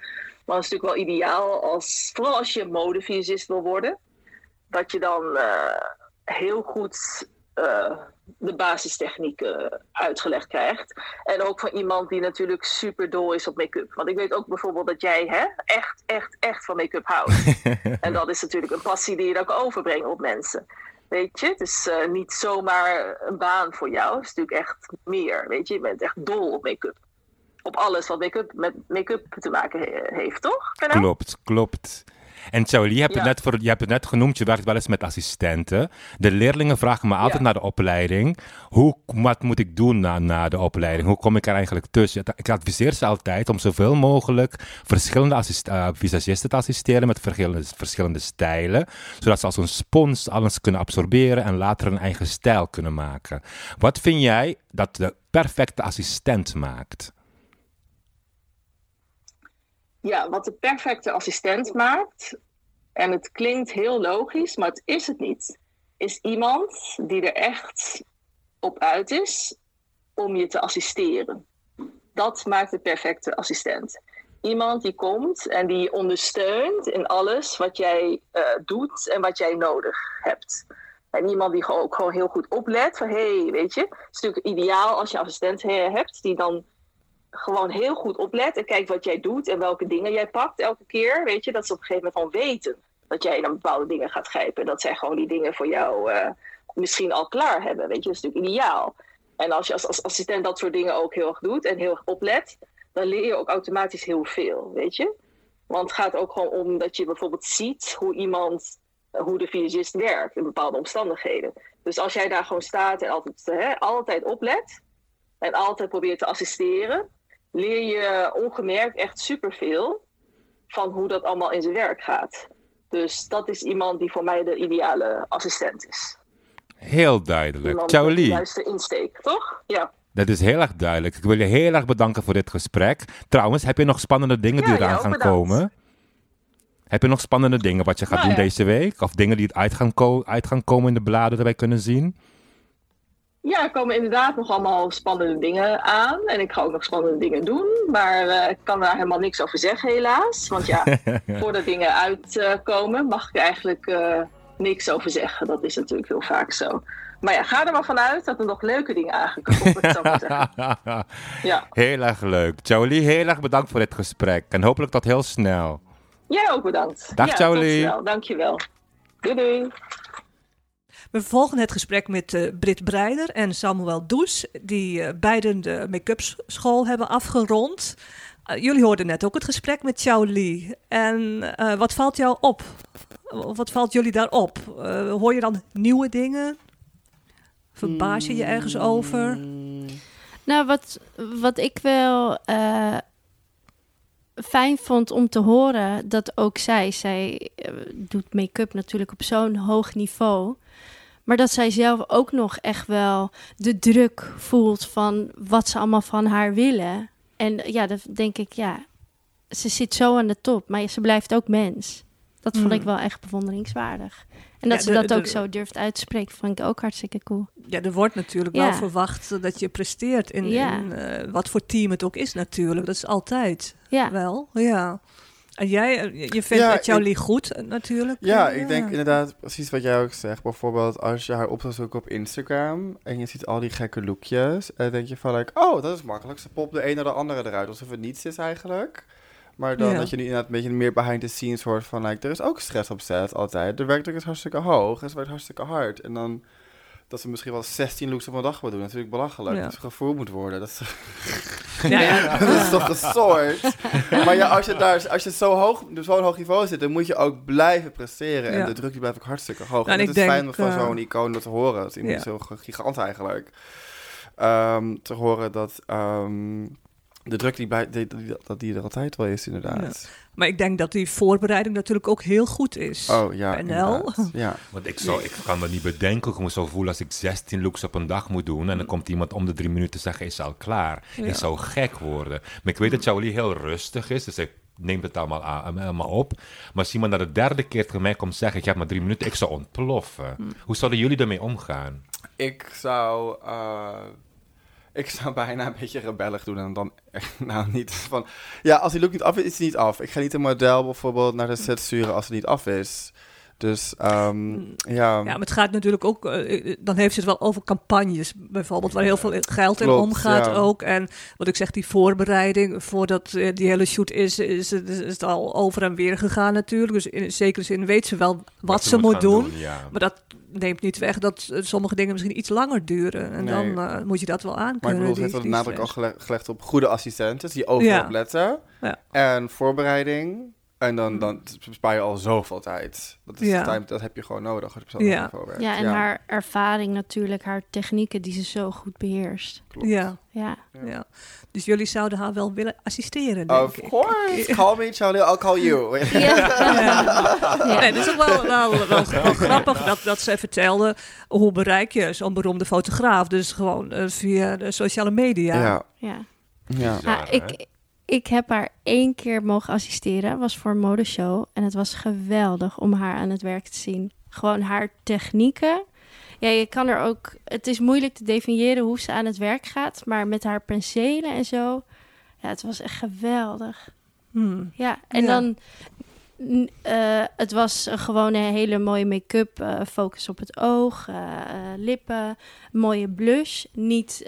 Maar het is natuurlijk wel ideaal, als, vooral als je modevisagist wil worden, dat je dan uh, heel goed uh, de basistechnieken uitgelegd krijgt. En ook van iemand die natuurlijk super dol is op make-up. Want ik weet ook bijvoorbeeld dat jij hè, echt, echt, echt van make-up houdt. en dat is natuurlijk een passie die je dan kan overbrengen op mensen. Weet je, het is uh, niet zomaar een baan voor jou. Het is natuurlijk echt meer. Weet je, je bent echt dol op make-up op alles wat make-up met make-up te maken heeft, toch? Klopt, klopt. En Charlie, je hebt, ja. het net voor, je hebt het net genoemd, je werkt wel eens met assistenten. De leerlingen vragen me altijd ja. naar de opleiding. Hoe, wat moet ik doen na, na de opleiding? Hoe kom ik er eigenlijk tussen? Ik adviseer ze altijd om zoveel mogelijk verschillende assist, uh, visagisten te assisteren met verschillende, verschillende stijlen. Zodat ze als een spons alles kunnen absorberen en later een eigen stijl kunnen maken. Wat vind jij dat de perfecte assistent maakt? Ja, wat de perfecte assistent maakt, en het klinkt heel logisch, maar het is het niet, is iemand die er echt op uit is om je te assisteren. Dat maakt de perfecte assistent. Iemand die komt en die ondersteunt in alles wat jij uh, doet en wat jij nodig hebt. En iemand die ook gewoon heel goed oplet van, hé, hey, weet je, het is natuurlijk ideaal als je assistent hebt die dan gewoon heel goed oplet en kijkt wat jij doet en welke dingen jij pakt elke keer. Weet je, dat ze op een gegeven moment van weten dat jij dan bepaalde dingen gaat grijpen. Dat zij gewoon die dingen voor jou uh, misschien al klaar hebben. Weet je, dat is natuurlijk ideaal. En als je als, als assistent dat soort dingen ook heel erg doet en heel erg oplet, dan leer je ook automatisch heel veel, weet je. Want het gaat ook gewoon om dat je bijvoorbeeld ziet hoe iemand, hoe de visagist werkt in bepaalde omstandigheden. Dus als jij daar gewoon staat en altijd, hè, altijd oplet en altijd probeert te assisteren, leer je ongemerkt echt superveel van hoe dat allemaal in zijn werk gaat. Dus dat is iemand die voor mij de ideale assistent is. Heel duidelijk. juiste insteek, toch? Ja. dat is heel erg duidelijk. Ik wil je heel erg bedanken voor dit gesprek. Trouwens, heb je nog spannende dingen die eraan gaan bedankt. komen? Heb je nog spannende dingen wat je gaat Nou doen ja. deze week? Of dingen die uit gaan, uit gaan komen in de bladen dat wij kunnen zien? Ja, er komen inderdaad nog allemaal spannende dingen aan. En ik ga ook nog spannende dingen doen. Maar eh, ik kan daar helemaal niks over zeggen, helaas. Want ja, voordat dingen uitkomen, mag ik eigenlijk eh, niks over zeggen. Dat is natuurlijk heel vaak zo. Maar ja, ga er maar vanuit dat er nog leuke dingen aangekomen zeggen. Ja. heel erg leuk. Charlie, heel erg bedankt voor dit gesprek. En hopelijk tot heel snel. Jij ook bedankt. Dag, ja, snel, dankjewel. Doei doei. We vervolgen het gesprek met eh Britt Breider en Samuel Does, die eh, beiden de make-up school hebben afgerond. Eh, jullie hoorden net ook het gesprek met Chow Lee. En eh, wat valt jou op? Of Wat valt jullie daarop? Eh hoor je dan nieuwe dingen? Verbaas je je ergens over? Mm, Nou, wat, wat ik wel eh, fijn vond om te horen, dat ook zij, zij doet make-up natuurlijk op zo'n hoog niveau. Maar dat zij zelf ook nog echt wel de druk voelt van wat ze allemaal van haar willen. En ja, dan denk ik, ja, ze zit zo aan de top, maar ze blijft ook mens. Dat vond ik wel echt bewonderingswaardig. En dat Ja, ze dat ook de- zo durft uit te spreken, vond ik ook hartstikke cool. Ja, er wordt natuurlijk Ja. wel verwacht dat je presteert in, Ja. in, eh, wat voor team het ook is natuurlijk. Dat is altijd Ja, wel, ja. En jij, eh, je- vindt Ja, Lee goed eh, natuurlijk. Ja, Eh, ik denk inderdaad precies wat jij ook zegt. Bijvoorbeeld als je haar op zou zoeken op Instagram en je ziet al die gekke lookjes. En denk je van, like, oh, dat is makkelijk. Ze popt de een naar de andere eruit, alsof het niets is eigenlijk. Maar dan Ja. dat je nu inderdaad een beetje meer behind the scenes hoort van, like, er is ook stress op set altijd. De werkdruk is hartstikke hoog en ze werkt hartstikke hard. En dan dat ze misschien wel 16 looks op een dag wil doen. Natuurlijk belachelijk. Ja. Dat ze gevoerd moet worden. Dat is, Ja, ja. dat is toch gesoord. maar ja, als je daar als je zo hoog, op zo'n hoog niveau zit, dan moet je ook blijven presteren. En de druk die blijft ook hartstikke hoog. Nou, en het is denk, fijn van eh, zo'n icoon dat te horen. Dat is iemand zo gigant eigenlijk. Ehm, te horen dat ehm, de druk die, bij, die, die- dat die er altijd wel is, inderdaad. Maar ik denk dat die voorbereiding natuurlijk ook heel goed is. Oh ja, NL. inderdaad. Ja. Want ik, zou, ik kan me niet bedenken hoe ik me zou voelen als ik 16 looks op een dag moet doen. En dan komt iemand om de drie minuten zeggen, is al klaar. Ja. Ik zou gek worden. Maar ik weet dat Charlie heel rustig is, dus hij neemt het allemaal, aan, allemaal op. Maar als iemand na de derde keer tegen mij komt zeggen, ik heb maar drie minuten, ik zou ontploffen. Hoe zouden jullie ermee omgaan? Ik zou... eh, ik zou bijna een beetje rebellig doen en dan echt, nou niet van... Ja, als die look niet af is, is die niet af. Ik ga niet een model bijvoorbeeld naar de set sturen als het niet af is. Dus, ehm, ja... Ja, maar het gaat natuurlijk ook, eh, dan heeft ze het wel over campagnes bijvoorbeeld, waar heel veel geld in Klopt, omgaat ja. ook. En wat ik zeg, die voorbereiding voordat eh, die hele shoot is, is, het- is het al over en weer gegaan natuurlijk. Dus in zekere zin weet ze wel wat, ze moet doen. ja. Maar dat neemt niet weg dat eh, sommige dingen misschien iets langer duren. En Nee. dan eh, moet je dat wel Maar aankunnen. ik bedoel, ze die- heeft wel de die nadruk al gelegd op goede assistenten die overal Ja. op letten. Ja. En voorbereiding. En dan, dan bespaar je al zoveel tijd. Dat, is Ja. tijd, dat heb je gewoon nodig als je op zo'n Ja. niveau werkt. Ja, en haar ervaring natuurlijk, haar technieken die ze zo goed beheerst. klopt. Ja, Ja, ja. Dus jullie zouden haar wel willen assisteren, denk Of ik. course. Call me Charlie, I'll call you. Ja. Nee, het is ook wel, wel, wel, wel grappig dat, dat ze vertelde hoe bereik je zo'n beroemde fotograaf. Dus gewoon eh, via de sociale media. ja. ja. ja. Bizar, Ah, hè? ik, ik heb haar één keer mogen assisteren. was voor een modeshow. En het was geweldig om haar aan het werk te zien. Gewoon haar technieken. Ja, je kan er ook... Het is moeilijk te definiëren hoe ze aan het werk gaat. Maar met haar penselen en zo... Ja, het was echt geweldig. Hmm. Ja, en Ja. dan... eh, het was een gewoon een hele mooie make-up. eh, focus op het oog, eh, lippen, mooie blush. Niet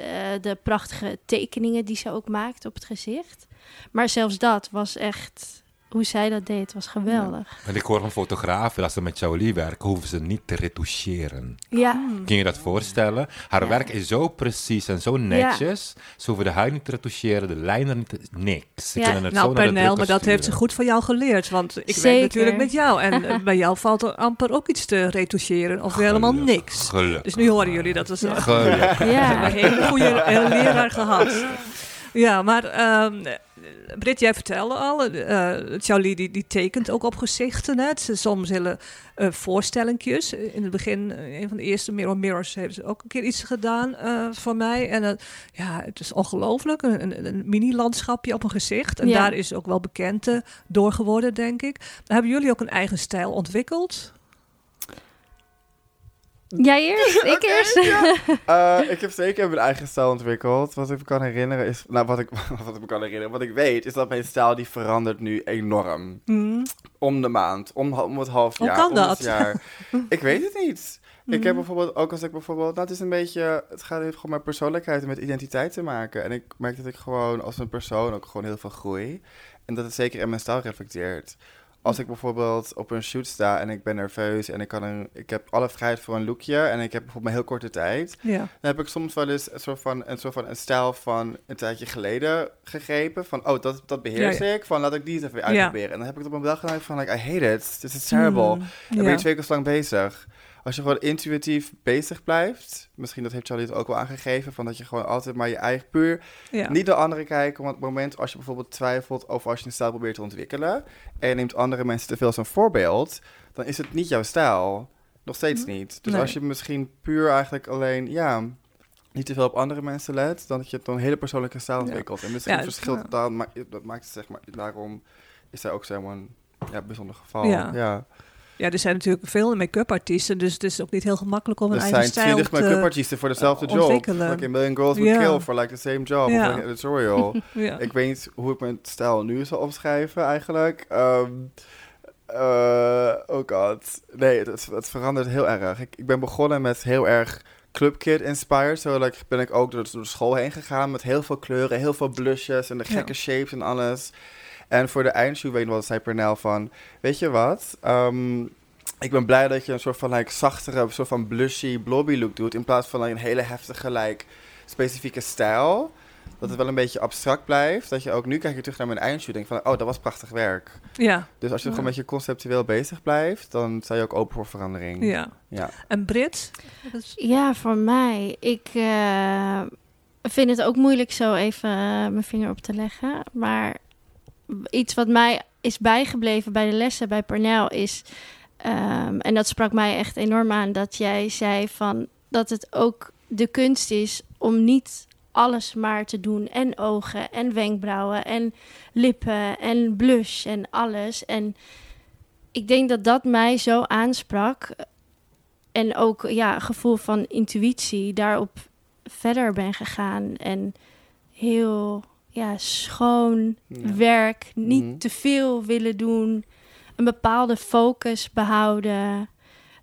de prachtige tekeningen die ze ook maakt op het gezicht. Maar zelfs dat was echt... Hoe zij dat deed, was geweldig. En ik hoor van fotografen, als ze met Charlie werken, hoeven ze niet te retoucheren. Ja, Kun je dat voorstellen? Haar Ja. werk is zo precies en zo netjes. Ze hoeven de huid niet te retoucheren, de lijnen niet, te- niks. Ze Ja. kunnen het Nou, zo naar de Pernel, maar dat heeft ze goed van jou geleerd. Want ik Zeker. werk natuurlijk met jou. En eh, bij jou valt er amper ook iets te retoucheren. Of helemaal niks. Gelukkig. Dus nu horen jullie dat. is Gelukkig. een ja. hele goede leraar gehad. Ja, maar ehm, Britt, jij vertelde al, uh, Charlie die, die tekent ook op gezichten. Hè. Het zijn soms hele uh, voorstellingjes. In het begin, een van de eerste Mirror Mirrors, hebben ze ook een keer iets gedaan voor mij. En ja, het is ongelooflijk. Een, een, een mini-landschapje op een gezicht. En daar is ook wel bekend door geworden, denk ik. hebben jullie ook een eigen stijl ontwikkeld? Jij eerst? Ik eerst? uh, ik heb zeker mijn eigen stijl ontwikkeld. Wat ik me kan herinneren is... Nou, wat ik, wat ik me kan herinneren... Wat ik weet is dat mijn stijl die verandert nu enorm. Mm. Om de maand. Om, om het half jaar. Hoe kan om dat? Het jaar. ik weet het niet. Ik heb mm. bijvoorbeeld, ook als ik bijvoorbeeld, nou het is een beetje, het gaat heeft gewoon met persoonlijkheid en met identiteit te maken. En ik merk dat ik gewoon als een persoon ook gewoon heel veel groei. En dat het zeker in mijn stijl reflecteert als ik bijvoorbeeld op een shoot sta en ik ben nerveus en ik, kan een, ik heb alle vrijheid voor een lookje en ik heb bijvoorbeeld maar heel korte tijd, ja. dan heb ik soms wel eens een soort van een, soort van een stijl van een tijdje geleden gegrepen. Van, oh, dat, dat beheers ik. Van, laat ik die eens even uitproberen. En dan heb ik het op een dag gedaan van, like, I hate it. This is terrible. Mm, en ben je twee keer lang bezig als je gewoon intuïtief bezig blijft, misschien dat heeft Charlie het ook wel aangegeven, van dat je gewoon altijd maar je eigen puur, niet de anderen kijken, want op het moment als je bijvoorbeeld twijfelt over als je een stijl probeert te ontwikkelen, en je neemt andere mensen te veel als een voorbeeld, dan is het niet jouw stijl. Nog steeds hm. niet. Dus als je misschien puur eigenlijk alleen, ja, niet te veel op andere mensen let, dan dat je dan een hele persoonlijke stijl ontwikkelt. En misschien ja, verschilt maar dat maakt het zeg maar, daarom is hij ook zeg maar een ja, bijzonder geval. ja. Ja, er zijn natuurlijk veel make-up artiesten, dus het is ook niet heel gemakkelijk om een eigen stijl te Er zijn 20 make-up artiesten voor dezelfde job. Like a million girls would kill for like the same job of like editorial. ja. Ik weet niet hoe ik mijn stijl nu zal opschrijven eigenlijk. Um, uh, oh god. Nee, het, het, verandert heel erg. Ik, ik ben begonnen met heel erg clubkid inspired. Zo like, ben ik ook door, door de school heen gegaan met heel veel kleuren, heel veel blushes en de gekke shapes en alles. En voor de je wat zei Pernell van, weet je wat? Um, ik ben blij dat je een soort van like, zachtere, soort van blushy, blobby look doet. In plaats van like, een hele heftige, like, specifieke stijl. Dat het wel een beetje abstract blijft. Dat je ook nu kijk je terug naar mijn eindshoot. Denk van, oh, dat was prachtig werk. Ja. Dus als je gewoon een beetje conceptueel bezig blijft, dan sta je ook open voor verandering. Ja. ja. En Brit? Ja, voor mij. Ik uh, vind het ook moeilijk zo even uh, mijn vinger op te leggen. Maar iets wat mij is bijgebleven bij de lessen bij Parnell is... Um, en dat sprak mij echt enorm aan dat jij zei van dat het ook de kunst is om niet alles maar te doen. En ogen en wenkbrauwen en lippen en blush en alles. En ik denk dat dat mij zo aansprak. En ook ja, gevoel van intuïtie daarop verder ben gegaan. En heel ja, schoon werk, niet mhm. te veel willen doen, een bepaalde focus behouden.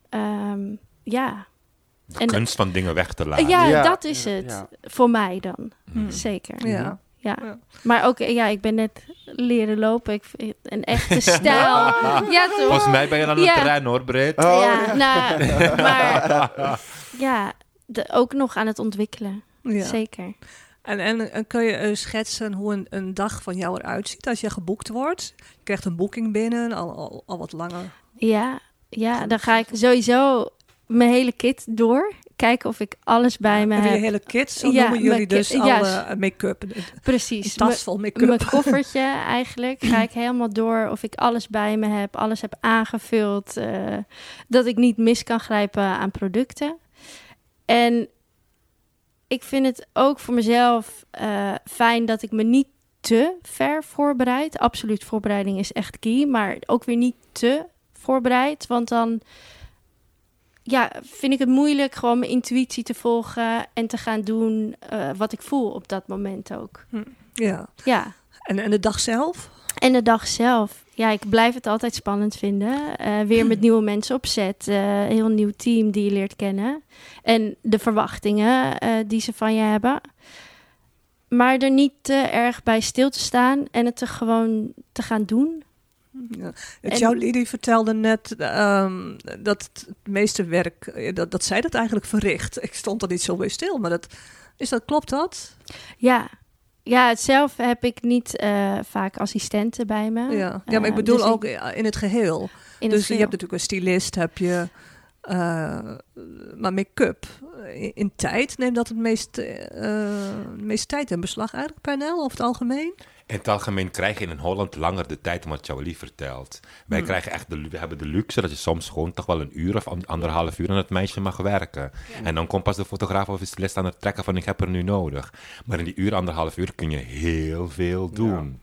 Ehm, ja. De en kunst van dingen weg te laten. Ja, dat is het. Voor mij dan. Mhm. Zeker. Ja. Ja. Maar ook, ja, ik ben net leren lopen. Ik vind een echte stijl. ja, toch? Volgens mij ben je aan het terrein hoor, Breed. Oh, ja, nou, maar ja, de, ook nog aan het ontwikkelen. Zeker. En, en, kun je uh, schetsen hoe een, een, dag van jou eruit ziet als je geboekt wordt? Je krijgt een boeking binnen, al, al, al wat langer. Ja, ja, dan ga ik sowieso mijn hele kit door. Kijken of ik alles bij me heb. Je hele kit, zo ja, noemen jullie dus alle ja, make-up. Precies. tas vol make-up. Mijn koffertje eigenlijk. Ga ik helemaal door of ik alles bij me heb. Alles heb aangevuld. Uh, dat ik niet mis kan grijpen aan producten. En ik vind het ook voor mezelf uh, fijn dat ik me niet te ver voorbereid. Absoluut, voorbereiding is echt key. Maar ook weer niet te voorbereid. Want dan ja, vind ik het moeilijk gewoon mijn intuïtie te volgen en te gaan doen uh, wat ik voel op dat moment ook. Hm. Ja. ja. En, en de dag zelf? En de dag zelf. Ja, ik blijf het altijd spannend vinden. Uh, weer met nieuwe mensen opzet. Uh, heel nieuw team die je leert kennen. En de verwachtingen uh, die ze van je hebben. Maar er niet te erg bij stil te staan en het te gewoon te gaan doen. Ja. Jouw Lidie vertelde net um, dat het meeste werk, dat, dat zij dat eigenlijk verricht. Ik stond er niet zo bij stil, maar dat, is dat, klopt dat? Ja, ja, zelf heb ik niet uh, vaak assistenten bij me. Ja, ja maar ik bedoel dus ook in het geheel. In dus het je hebt natuurlijk een stylist, heb je Eh, maar make-up in, in tijd, neemt dat het meest, eh, het meest tijd in beslag eigenlijk, Pernel, over het algemeen? In het algemeen krijg je in Holland langer de tijd om wat Jolie vertelt. Wij krijgen echt de, we hebben de luxe dat je soms gewoon toch wel een uur of an- anderhalf uur aan het meisje mag werken. En dan komt pas de fotograaf of de stylist aan het trekken van ik heb er nu nodig. Maar in die uur, anderhalf uur kun je heel veel doen.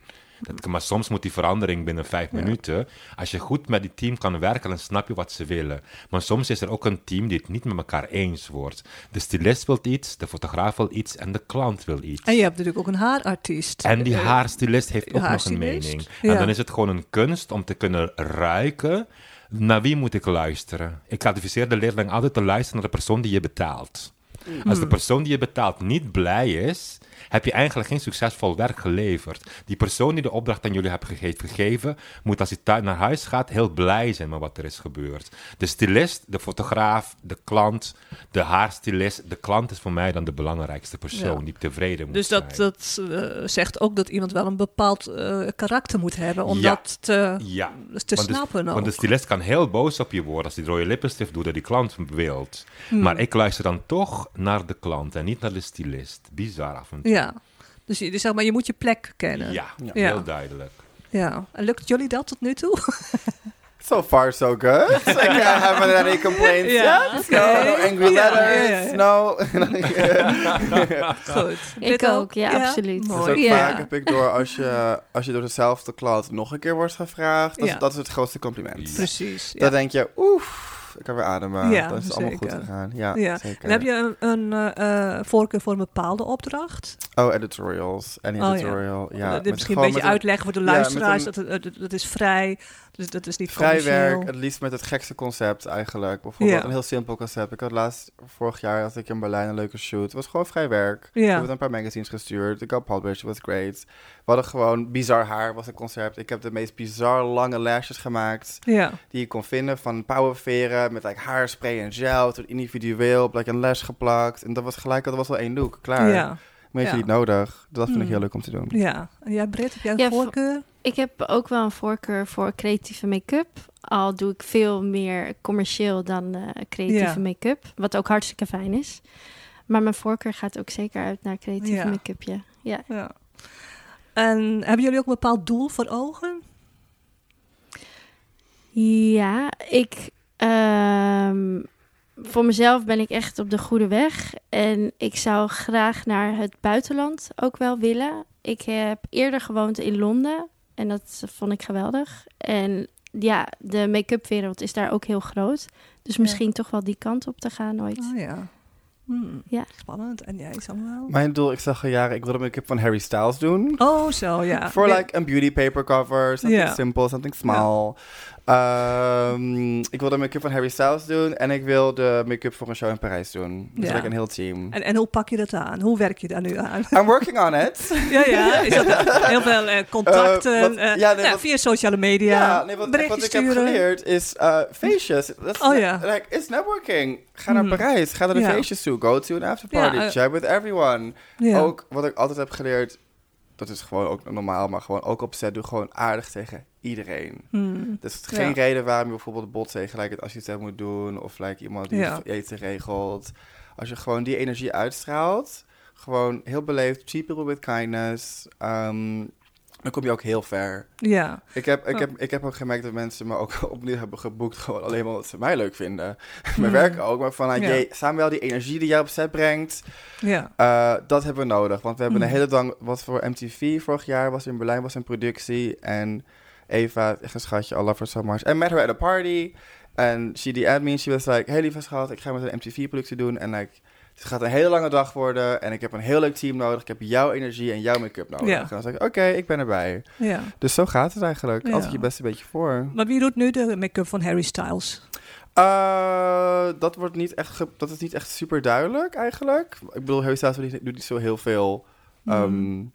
Maar soms moet die verandering binnen vijf minuten. Als je goed met die team kan werken, dan snap je wat ze willen. Maar soms is er ook een team die het niet met elkaar eens wordt. De stylist wil iets, de fotograaf wil iets en de klant wil iets. En je hebt natuurlijk ook een haarartiest. En die Eh, haarstylist heeft ook nog een mening. ja. En dan is het gewoon een kunst om te kunnen ruiken. Naar wie moet ik luisteren? Ik adviseer de leerling altijd te luisteren naar de persoon die je betaalt. Als Hmm. de persoon die je betaalt niet blij is, heb je eigenlijk geen succesvol werk geleverd. Die persoon die de opdracht aan jullie hebt gege- gegeven, moet als hij naar huis gaat heel blij zijn met wat er is gebeurd. De stylist, de fotograaf, de klant, de haarstylist, de klant is voor mij dan de belangrijkste persoon Ja. die tevreden moet Dus zijn. dat, dat eh, zegt ook dat iemand wel een bepaald eh, karakter moet hebben om Ja. dat te, Ja, te want de, snappen. want de stylist kan heel boos op je worden als die rode lippenstift doet dat die klant wilt. Maar ik luister dan toch naar de klant en niet naar de stylist. Bizar af en toe. Ja, dus je, dus zeg maar, je moet je plek kennen. Ja, Ja. heel duidelijk. Ja. En lukt jullie dat tot nu toe? So far, so good. I can't have any complaints. No, no angry letters. No. Goed. Ik Dit ook, ja, absoluut. Dus Mooi. ook Ja. vaak heb ik door als je, als je door dezelfde klant nog een keer wordt gevraagd. Dat, is, dat is het grootste compliment. Precies. Ja. Dan denk je, oef, ik kan weer ademen. Ja, dan is allemaal goed gegaan. Ja, Ja. zeker. En heb je een, een eh, eh, voorkeur voor een bepaalde opdracht? Oh, editorials. Any Oh, ja. editorial. ja. Dit met misschien een beetje uitleggen voor de ja, luisteraars. een- dat, dat is vrij, dus dat is niet Vrij werk, het liefst met het gekste concept eigenlijk. Bijvoorbeeld Ja. een heel simpel concept. Ik had laatst, vorig jaar had ik in Berlijn een leuke shoot. Het was gewoon vrij werk. Ik Ja. heb een paar magazines gestuurd. Ik had published, was great. We hadden gewoon bizar haar, was het concept. Ik heb de meest bizar lange lashes gemaakt. Ja. Die je kon vinden van powerveren met like, haarspray en gel. Tot individueel op like, een lash geplakt. En dat was gelijk, dat was wel één look. Klaar. Ja. Meer Ja. niet nodig. Dat vind ik Hmm. heel leuk om te doen. ja. En jij Britt, heb jij een Ja, vo- voorkeur? Ik heb ook wel een voorkeur voor creatieve make-up. Al doe ik veel meer commercieel dan eh, creatieve Ja. make-up. Wat ook hartstikke fijn is. Maar mijn voorkeur gaat ook zeker uit naar creatieve Ja. make-up, ja. ja. Ja. En hebben jullie ook een bepaald doel voor ogen? Ja, ik. Ehm, voor mezelf ben ik echt op de goede weg. En ik zou graag naar het buitenland ook wel willen. Ik heb eerder gewoond in Londen. En dat vond ik geweldig. En ja, de make-up wereld is daar ook heel groot. Dus Ja. misschien toch wel die kant op te gaan ooit. Oh ja. Hmm. Ja. Spannend. En jij, Samuel? Mijn doel, ik zag al jaren, ik wilde make-up van Harry Styles doen. Oh, zo, ja. Voor like een beauty paper cover, something Ja. simple, something small. Ehm, ik wilde make-up van Harry Styles doen en ik wil de make-up voor een show in Parijs doen. Dus Ja. like een heel team. En, en hoe pak je dat aan? Hoe werk je daar nu aan? I'm working on it. ja, ja. Is dat heel veel eh, contacten? Eh, wat- eh, ja, nee, nou, wat- via sociale media. Ja, nee, wat, ik heb geleerd is feestjes. That's Oh, ja. Like, it's networking. Ga naar Mhm. Parijs, ga naar de feestjes toe. Go to an afterparty, chat with everyone. Ook wat ik altijd heb geleerd, dat is gewoon ook normaal, maar gewoon ook op set, doe gewoon aardig tegen iedereen. Hmm. Dus het is Ja. geen reden waarom je bijvoorbeeld bot tegen like, het assistent moet doen. Of like, iemand die Ja. eten regelt. Als je gewoon die energie uitstraalt. Gewoon heel beleefd. Treat people with kindness. ehm, dan kom je ook heel ver. Ja. Ik heb, ik, Oh. heb, ik heb ook gemerkt dat mensen me ook opnieuw hebben geboekt. Gewoon alleen maar omdat ze mij leuk vinden. Mijn Hmm. werk ook. Maar van, Ja. jee, Samuel, die energie die jij op set brengt. Ja. eh, dat hebben we nodig. Want we hebben Mm. een hele dag... Wat voor MTV vorig jaar was in Berlijn was een productie. En Eva, echt een schatje, I love her so much. I met her at a party. En she the admin, she was like... Hey lieve schat, ik ga met een MTV-productie doen. En like, het gaat een hele lange dag worden. En ik heb een heel leuk team nodig. Ik heb jouw energie en jouw make-up nodig. Ja. En dan zei ik, oké, ik ben erbij. ja. Dus zo gaat het eigenlijk. Ja. Altijd je beste beetje voor. Maar wie doet nu de make-up van Harry Styles? Eh, dat, wordt niet echt dat is niet echt super duidelijk eigenlijk. Ik bedoel, Harry Styles doet niet, doet niet zo heel veel. Ehm, Hmm.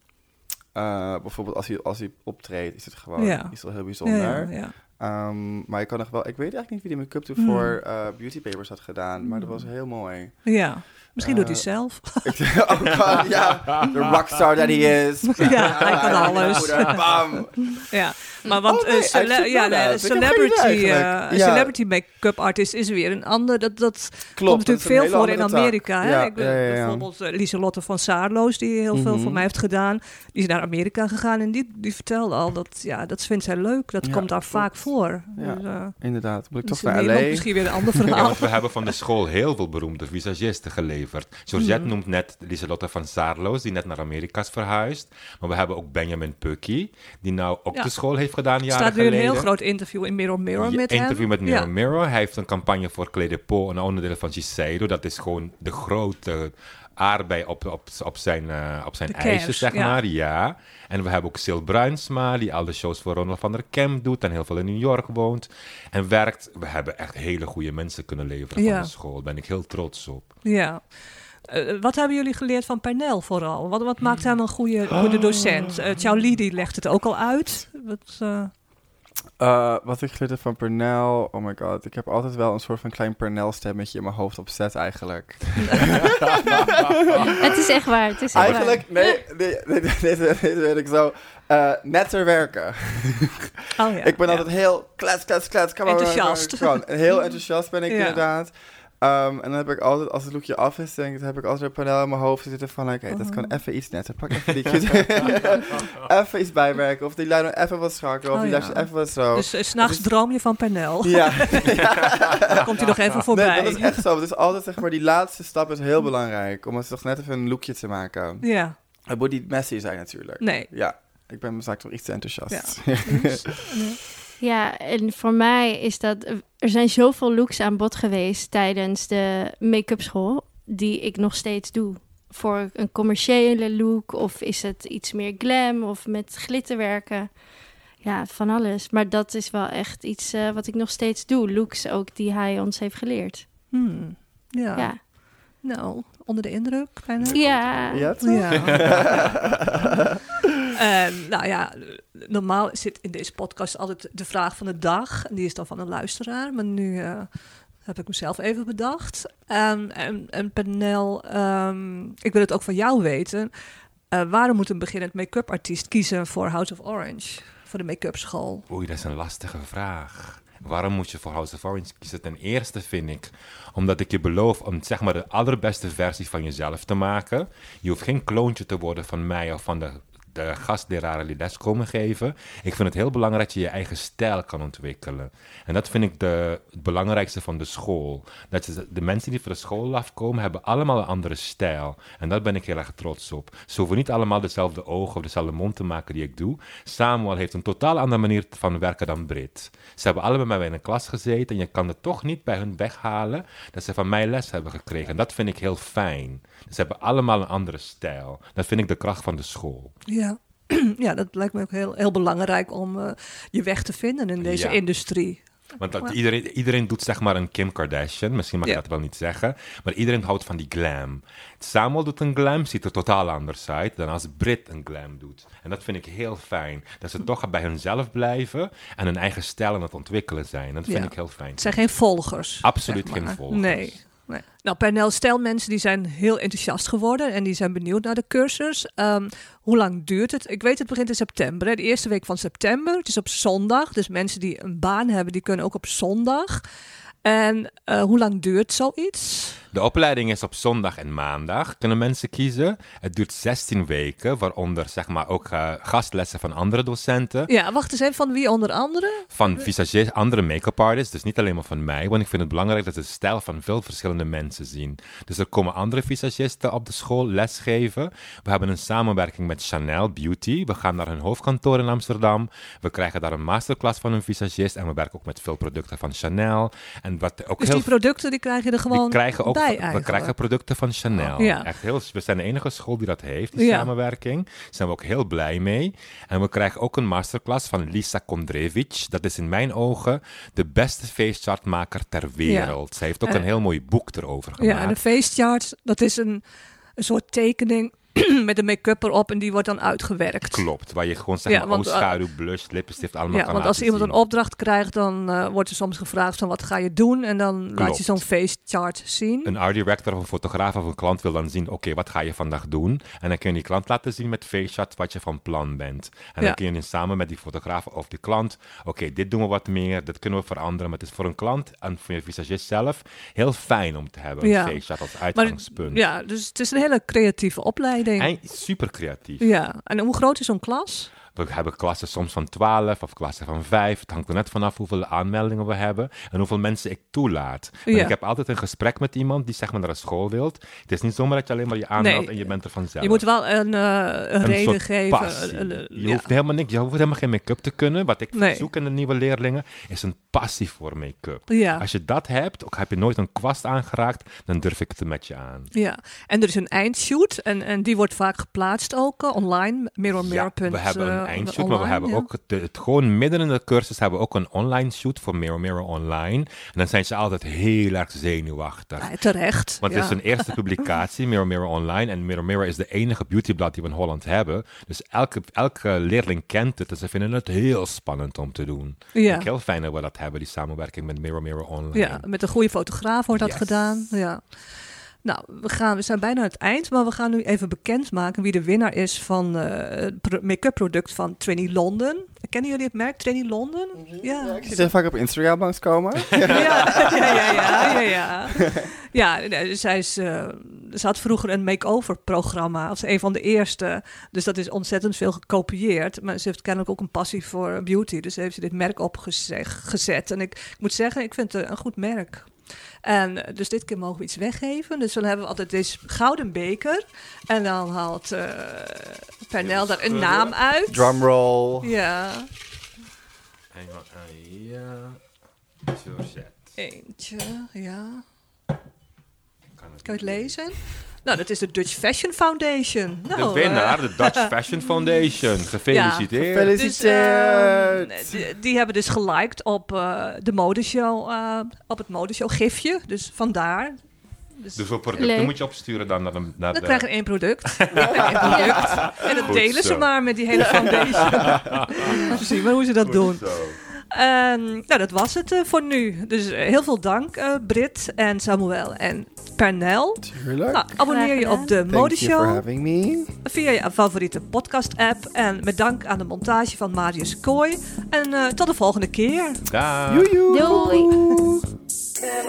Eh, bijvoorbeeld als hij, als hij optreedt, is het gewoon Ja. wel heel bijzonder. ja, ja. Ehm, maar ik kan nog wel, ik weet eigenlijk niet wie die make-up Hmm. toen voor eh, Beauty Papers had gedaan, maar dat was heel mooi. ja. Misschien doet hij het zelf. oh god, ja. De rockstar that he is. Ja, hij kan Ja, alles. Bam. Ja, maar want Oh, nee, eh, cele- ja, nee, celebrity, eh. Ja. celebrity make-up artist is weer een ander. Dat, dat Klopt. komt natuurlijk veel voor in. Amerika. Hè? Ja, Ik ben, ja, ja, ja. Bijvoorbeeld uh, Lieselotte van Saarloos, die heel veel Mhm. voor mij heeft gedaan. Die is naar Amerika gegaan en die, die vertelde al dat ja, dat vindt zij leuk. Dat Ja, komt daar vaak voor. Ja. Dus, eh, Inderdaad. Moet ik toch naar L.A.? misschien weer een ander verhaal. want we hebben van de school heel veel beroemde visagisten geleverd. Georgette Mhm. noemt net Lieselotte van Saarloos, die net naar Amerika is verhuisd. Maar we hebben ook Benjamin Pucky, die nou ook Ja. de school heeft gedaan Er jaren staat nu een geleden. heel groot interview in Mirror Mirror met interview hem. met Mirror Ja. Mirror. Hij heeft een campagne voor Clé de Peau, een onderdeel van Shiseido. Dat is gewoon de grote aardbei op, op, op zijn, eh, op zijn zeg ja. maar. Ja. En we hebben ook Sil Bruinsma, die al de shows voor Ronald van der Kemp doet en heel veel in New York woont. En werkt. We hebben echt hele goede mensen kunnen leveren Ja. van de school. Daar ben ik heel trots op. Ja. Eh, wat hebben jullie geleerd van Pernel vooral? Wat, wat maakt hem een goede, goede docent? Uh, Lee die legt het ook al uit. Wat, Uh, wat ik heb van Pernell, oh my god, ik heb altijd wel een soort van klein Pernell-stemmetje in mijn hoofd op set eigenlijk. Het is echt waar. Het is echt Eigenlijk, nee, nee, nee, dit, dit, dit weet ik zo. Uh, netter werken. oh ja, ik ben ja. altijd heel klets, klets, klets. Enthousiast. En heel enthousiast ben ik Ja. inderdaad. Um, en dan heb ik altijd, als het lookje af is, denk ik, heb ik altijd een panel in mijn hoofd zitten van, oké, okay, dat Mhm. kan even iets netter. Pak even die even iets bijwerken. Of die lijn nog even wat strakker. Of Oh, die ja. lasjes even wat zo. Dus uh, s'nachts Het is- droom je van Pernel. ja. Dan komt hij nog even voorbij. Nee, dat is echt zo. Het is altijd, zeg maar, die laatste stap is heel belangrijk. Om het toch net even een lookje te maken. Ja, Het moet niet messy zijn natuurlijk. nee. Ja, ik ben misschien toch iets te enthousiast. Dus, nee. Ja, en voor mij is dat... Er zijn zoveel looks aan bod geweest tijdens de make-up school... die ik nog steeds doe. Voor een commerciële look of is het iets meer glam of met glitterwerken. Ja, van alles. Maar dat is wel echt iets uh, wat ik nog steeds doe. Looks ook die hij ons heeft geleerd. Hmm. Ja. Ja. Nou, onder de indruk. Bijna. Ja. ja, toch? Ja. En, nou ja, normaal zit in deze podcast altijd de vraag van de dag. En die is dan van een luisteraar. Maar nu uh, heb ik mezelf even bedacht. En, en, en Penel, um, ik wil het ook van jou weten. Uh, waarom moet een beginnend make-up artiest kiezen voor House of Orange? Voor de make-up school? Oei, dat is een lastige vraag. Waarom moet je voor House of Orange kiezen? Ten eerste vind ik, omdat ik je beloof om zeg maar de allerbeste versie van jezelf te maken. Je hoeft geen kloontje te worden van mij of van de, gastleraren die les komen geven. Ik vind het heel belangrijk dat je je eigen stijl kan ontwikkelen. En dat vind ik de, het belangrijkste van de school. Dat de mensen die voor de school afkomen, hebben allemaal een andere stijl. En daar ben ik heel erg trots op. Ze hoeven niet allemaal dezelfde ogen of dezelfde mond te maken die ik doe. Samuel heeft een totaal andere manier van werken dan Brit. Ze hebben allebei bij mij in een klas gezeten en je kan het toch niet bij hun weghalen dat ze van mij les hebben gekregen. En dat vind ik heel fijn. Ze hebben allemaal een andere stijl. Dat vind ik de kracht van de school. Ja, ja dat lijkt me ook heel, heel belangrijk om uh, je weg te vinden in deze Ja. industrie. Want dat, iedereen, iedereen doet zeg maar een Kim Kardashian, misschien mag Ja. ik dat wel niet zeggen, maar iedereen houdt van die glam. Samuel doet een glam, ziet er totaal anders uit dan als Brit een glam doet. En dat vind ik heel fijn, dat ze toch bij hunzelf blijven en hun eigen stijl aan het ontwikkelen zijn. Dat vind Ja. ik heel fijn. Het zijn geen volgers. Absoluut zeg maar. geen volgers. Nee. Nou, Pernel, stel mensen die zijn heel enthousiast geworden en die zijn benieuwd naar de cursus. Um, hoe lang duurt het? Ik weet het begint in september, de eerste week van september. Het is op zondag, dus mensen die een baan hebben, die kunnen ook op zondag. En uh, hoe lang duurt zoiets? De opleiding is op zondag en maandag, kunnen mensen kiezen. Het duurt 16 weken, waaronder zeg maar ook uh, gastlessen van andere docenten. Ja, wacht eens even, van wie onder andere? Van visagisten, andere make-up artists, dus niet alleen maar van mij. Want ik vind het belangrijk dat ze de stijl van veel verschillende mensen zien. Dus er komen andere visagisten op de school lesgeven. We hebben een samenwerking met Chanel Beauty. We gaan naar hun hoofdkantoor in Amsterdam. We krijgen daar een masterclass van een visagist. En we werken ook met veel producten van Chanel. En wat ook dus heel die producten die krijg je er gewoon die krijgen ook, we krijgen producten van Chanel. Ja. Echt heel, we zijn de enige school die dat heeft, die Ja. samenwerking. Daar zijn we ook heel blij mee. En we krijgen ook een masterclass van Lisa Kondrevich. Dat is in mijn ogen de beste face chartmaker ter wereld. Ze heeft ook Eh, een heel mooi boek erover gemaakt. Ja, en een face chart, dat is een, een soort tekening met de make-up erop en die wordt dan uitgewerkt. Klopt, waar je gewoon zeg Ja, maar want, eh, oogschaduw, blush, lippenstift allemaal Ja, kan want als iemand een opdracht krijgt, dan eh, wordt er soms gevraagd van wat ga je doen? En dan laat je zo'n face chart zien. Een art director of een fotograaf of een klant wil dan zien, oké, wat ga je vandaag doen? En dan kun je die klant laten zien met face shots wat je van plan bent. En Ja. dan kun je dan samen met die fotograaf of die klant, oké, dit doen we wat meer, dit kunnen we veranderen. Maar het is voor een klant en voor je visagist zelf heel fijn om te hebben, een Ja. face shot als Maar uitgangspunt. ja, dus het is een hele creatieve opleiding. En super creatief. Ja, en hoe groot is zo'n klas? We hebben klassen soms van 12 of klassen van 5. Het hangt er net vanaf hoeveel aanmeldingen we hebben en hoeveel mensen ik toelaat. Ja. Ik heb altijd een gesprek met iemand die zeg maar naar een school wilt. Het is niet zomaar dat je alleen maar je aanmeldt Nee. en je bent er vanzelf. Je moet wel een, eh, een, reden geven. passie. een- een- je ja. hoeft helemaal niks, je hoeft helemaal geen make-up te kunnen. Wat ik Nee. zoek in de nieuwe leerlingen is een passie voor make-up. Ja. Als je dat hebt, ook heb je nooit een kwast aangeraakt, dan durf ik het met je aan. Ja, en er is een eindshoot en, en die wordt vaak geplaatst ook eh, online. Mirror, Ja, mirror. we hebben een eindshoot, maar we hebben ja. ook de, het, gewoon midden in de cursus hebben we ook een online shoot voor Mirror Mirror Online. En dan zijn ze altijd heel erg zenuwachtig. Ja, terecht. Want het is een eerste publicatie, Mirror Mirror Online. En Mirror Mirror is de enige beautyblad die we in Holland hebben. Dus elke, elke leerling kent het. Dus ze vinden het heel spannend om te doen. Ja. Heel fijn dat we dat hebben, die samenwerking met Mirror Mirror Online. Ja, met een goede fotograaf wordt dat Yes. gedaan. Ja. Nou, we, gaan, we zijn bijna aan het eind, maar we gaan nu even bekendmaken wie de winnaar is van eh, het make-up product van Trini London. Kennen jullie het merk Trini London? Ja. Ik zie ze vaak op Instagram langskomen. Ja, ja, ja, ja, ja, ja. Ja, nee, zij is, eh, ze had vroeger een make-over programma als een van de eerste. Dus dat is ontzettend veel gekopieerd. Maar ze heeft kennelijk ook een passie voor beauty. Dus heeft ze dit merk opgezet. En ik, ik moet zeggen, ik vind het een goed merk. En eh, dus dit keer mogen we iets weggeven. Dus dan hebben we altijd deze gouden beker. En dan haalt eh Pernel daar een naam uit. Drumroll. Ja, En ja. Georgette. eentje, ja. Kan het Kan je het lezen? Nou, dat is de Dutch Fashion Foundation. Nou, de winnaar, eh, de Dutch Fashion Foundation. Gefeliciteerd. Gefeliciteerd. dus, ehm, die, die hebben dus geliked op eh, de modeshow, eh, op het modeshow gifje. Dus vandaar. Dus, Dus hoeveel producten Leuk. moet je opsturen dan naar de... Naar dan de... krijgen we één product. Dan krijg je één product. En dat Goed delen zo. ze maar met die hele foundation. Zien we hoe ze dat Goed doen. zo. Ehm, nou, dat was het eh, voor nu. Dus eh, heel veel dank, eh, Brit en Samuel en Pernel. Nou, abonneer je op de Modeshow. Via je favoriete podcast-app. En met dank aan de montage van Marius Kooi. En tot de volgende keer. Doei. Doei. De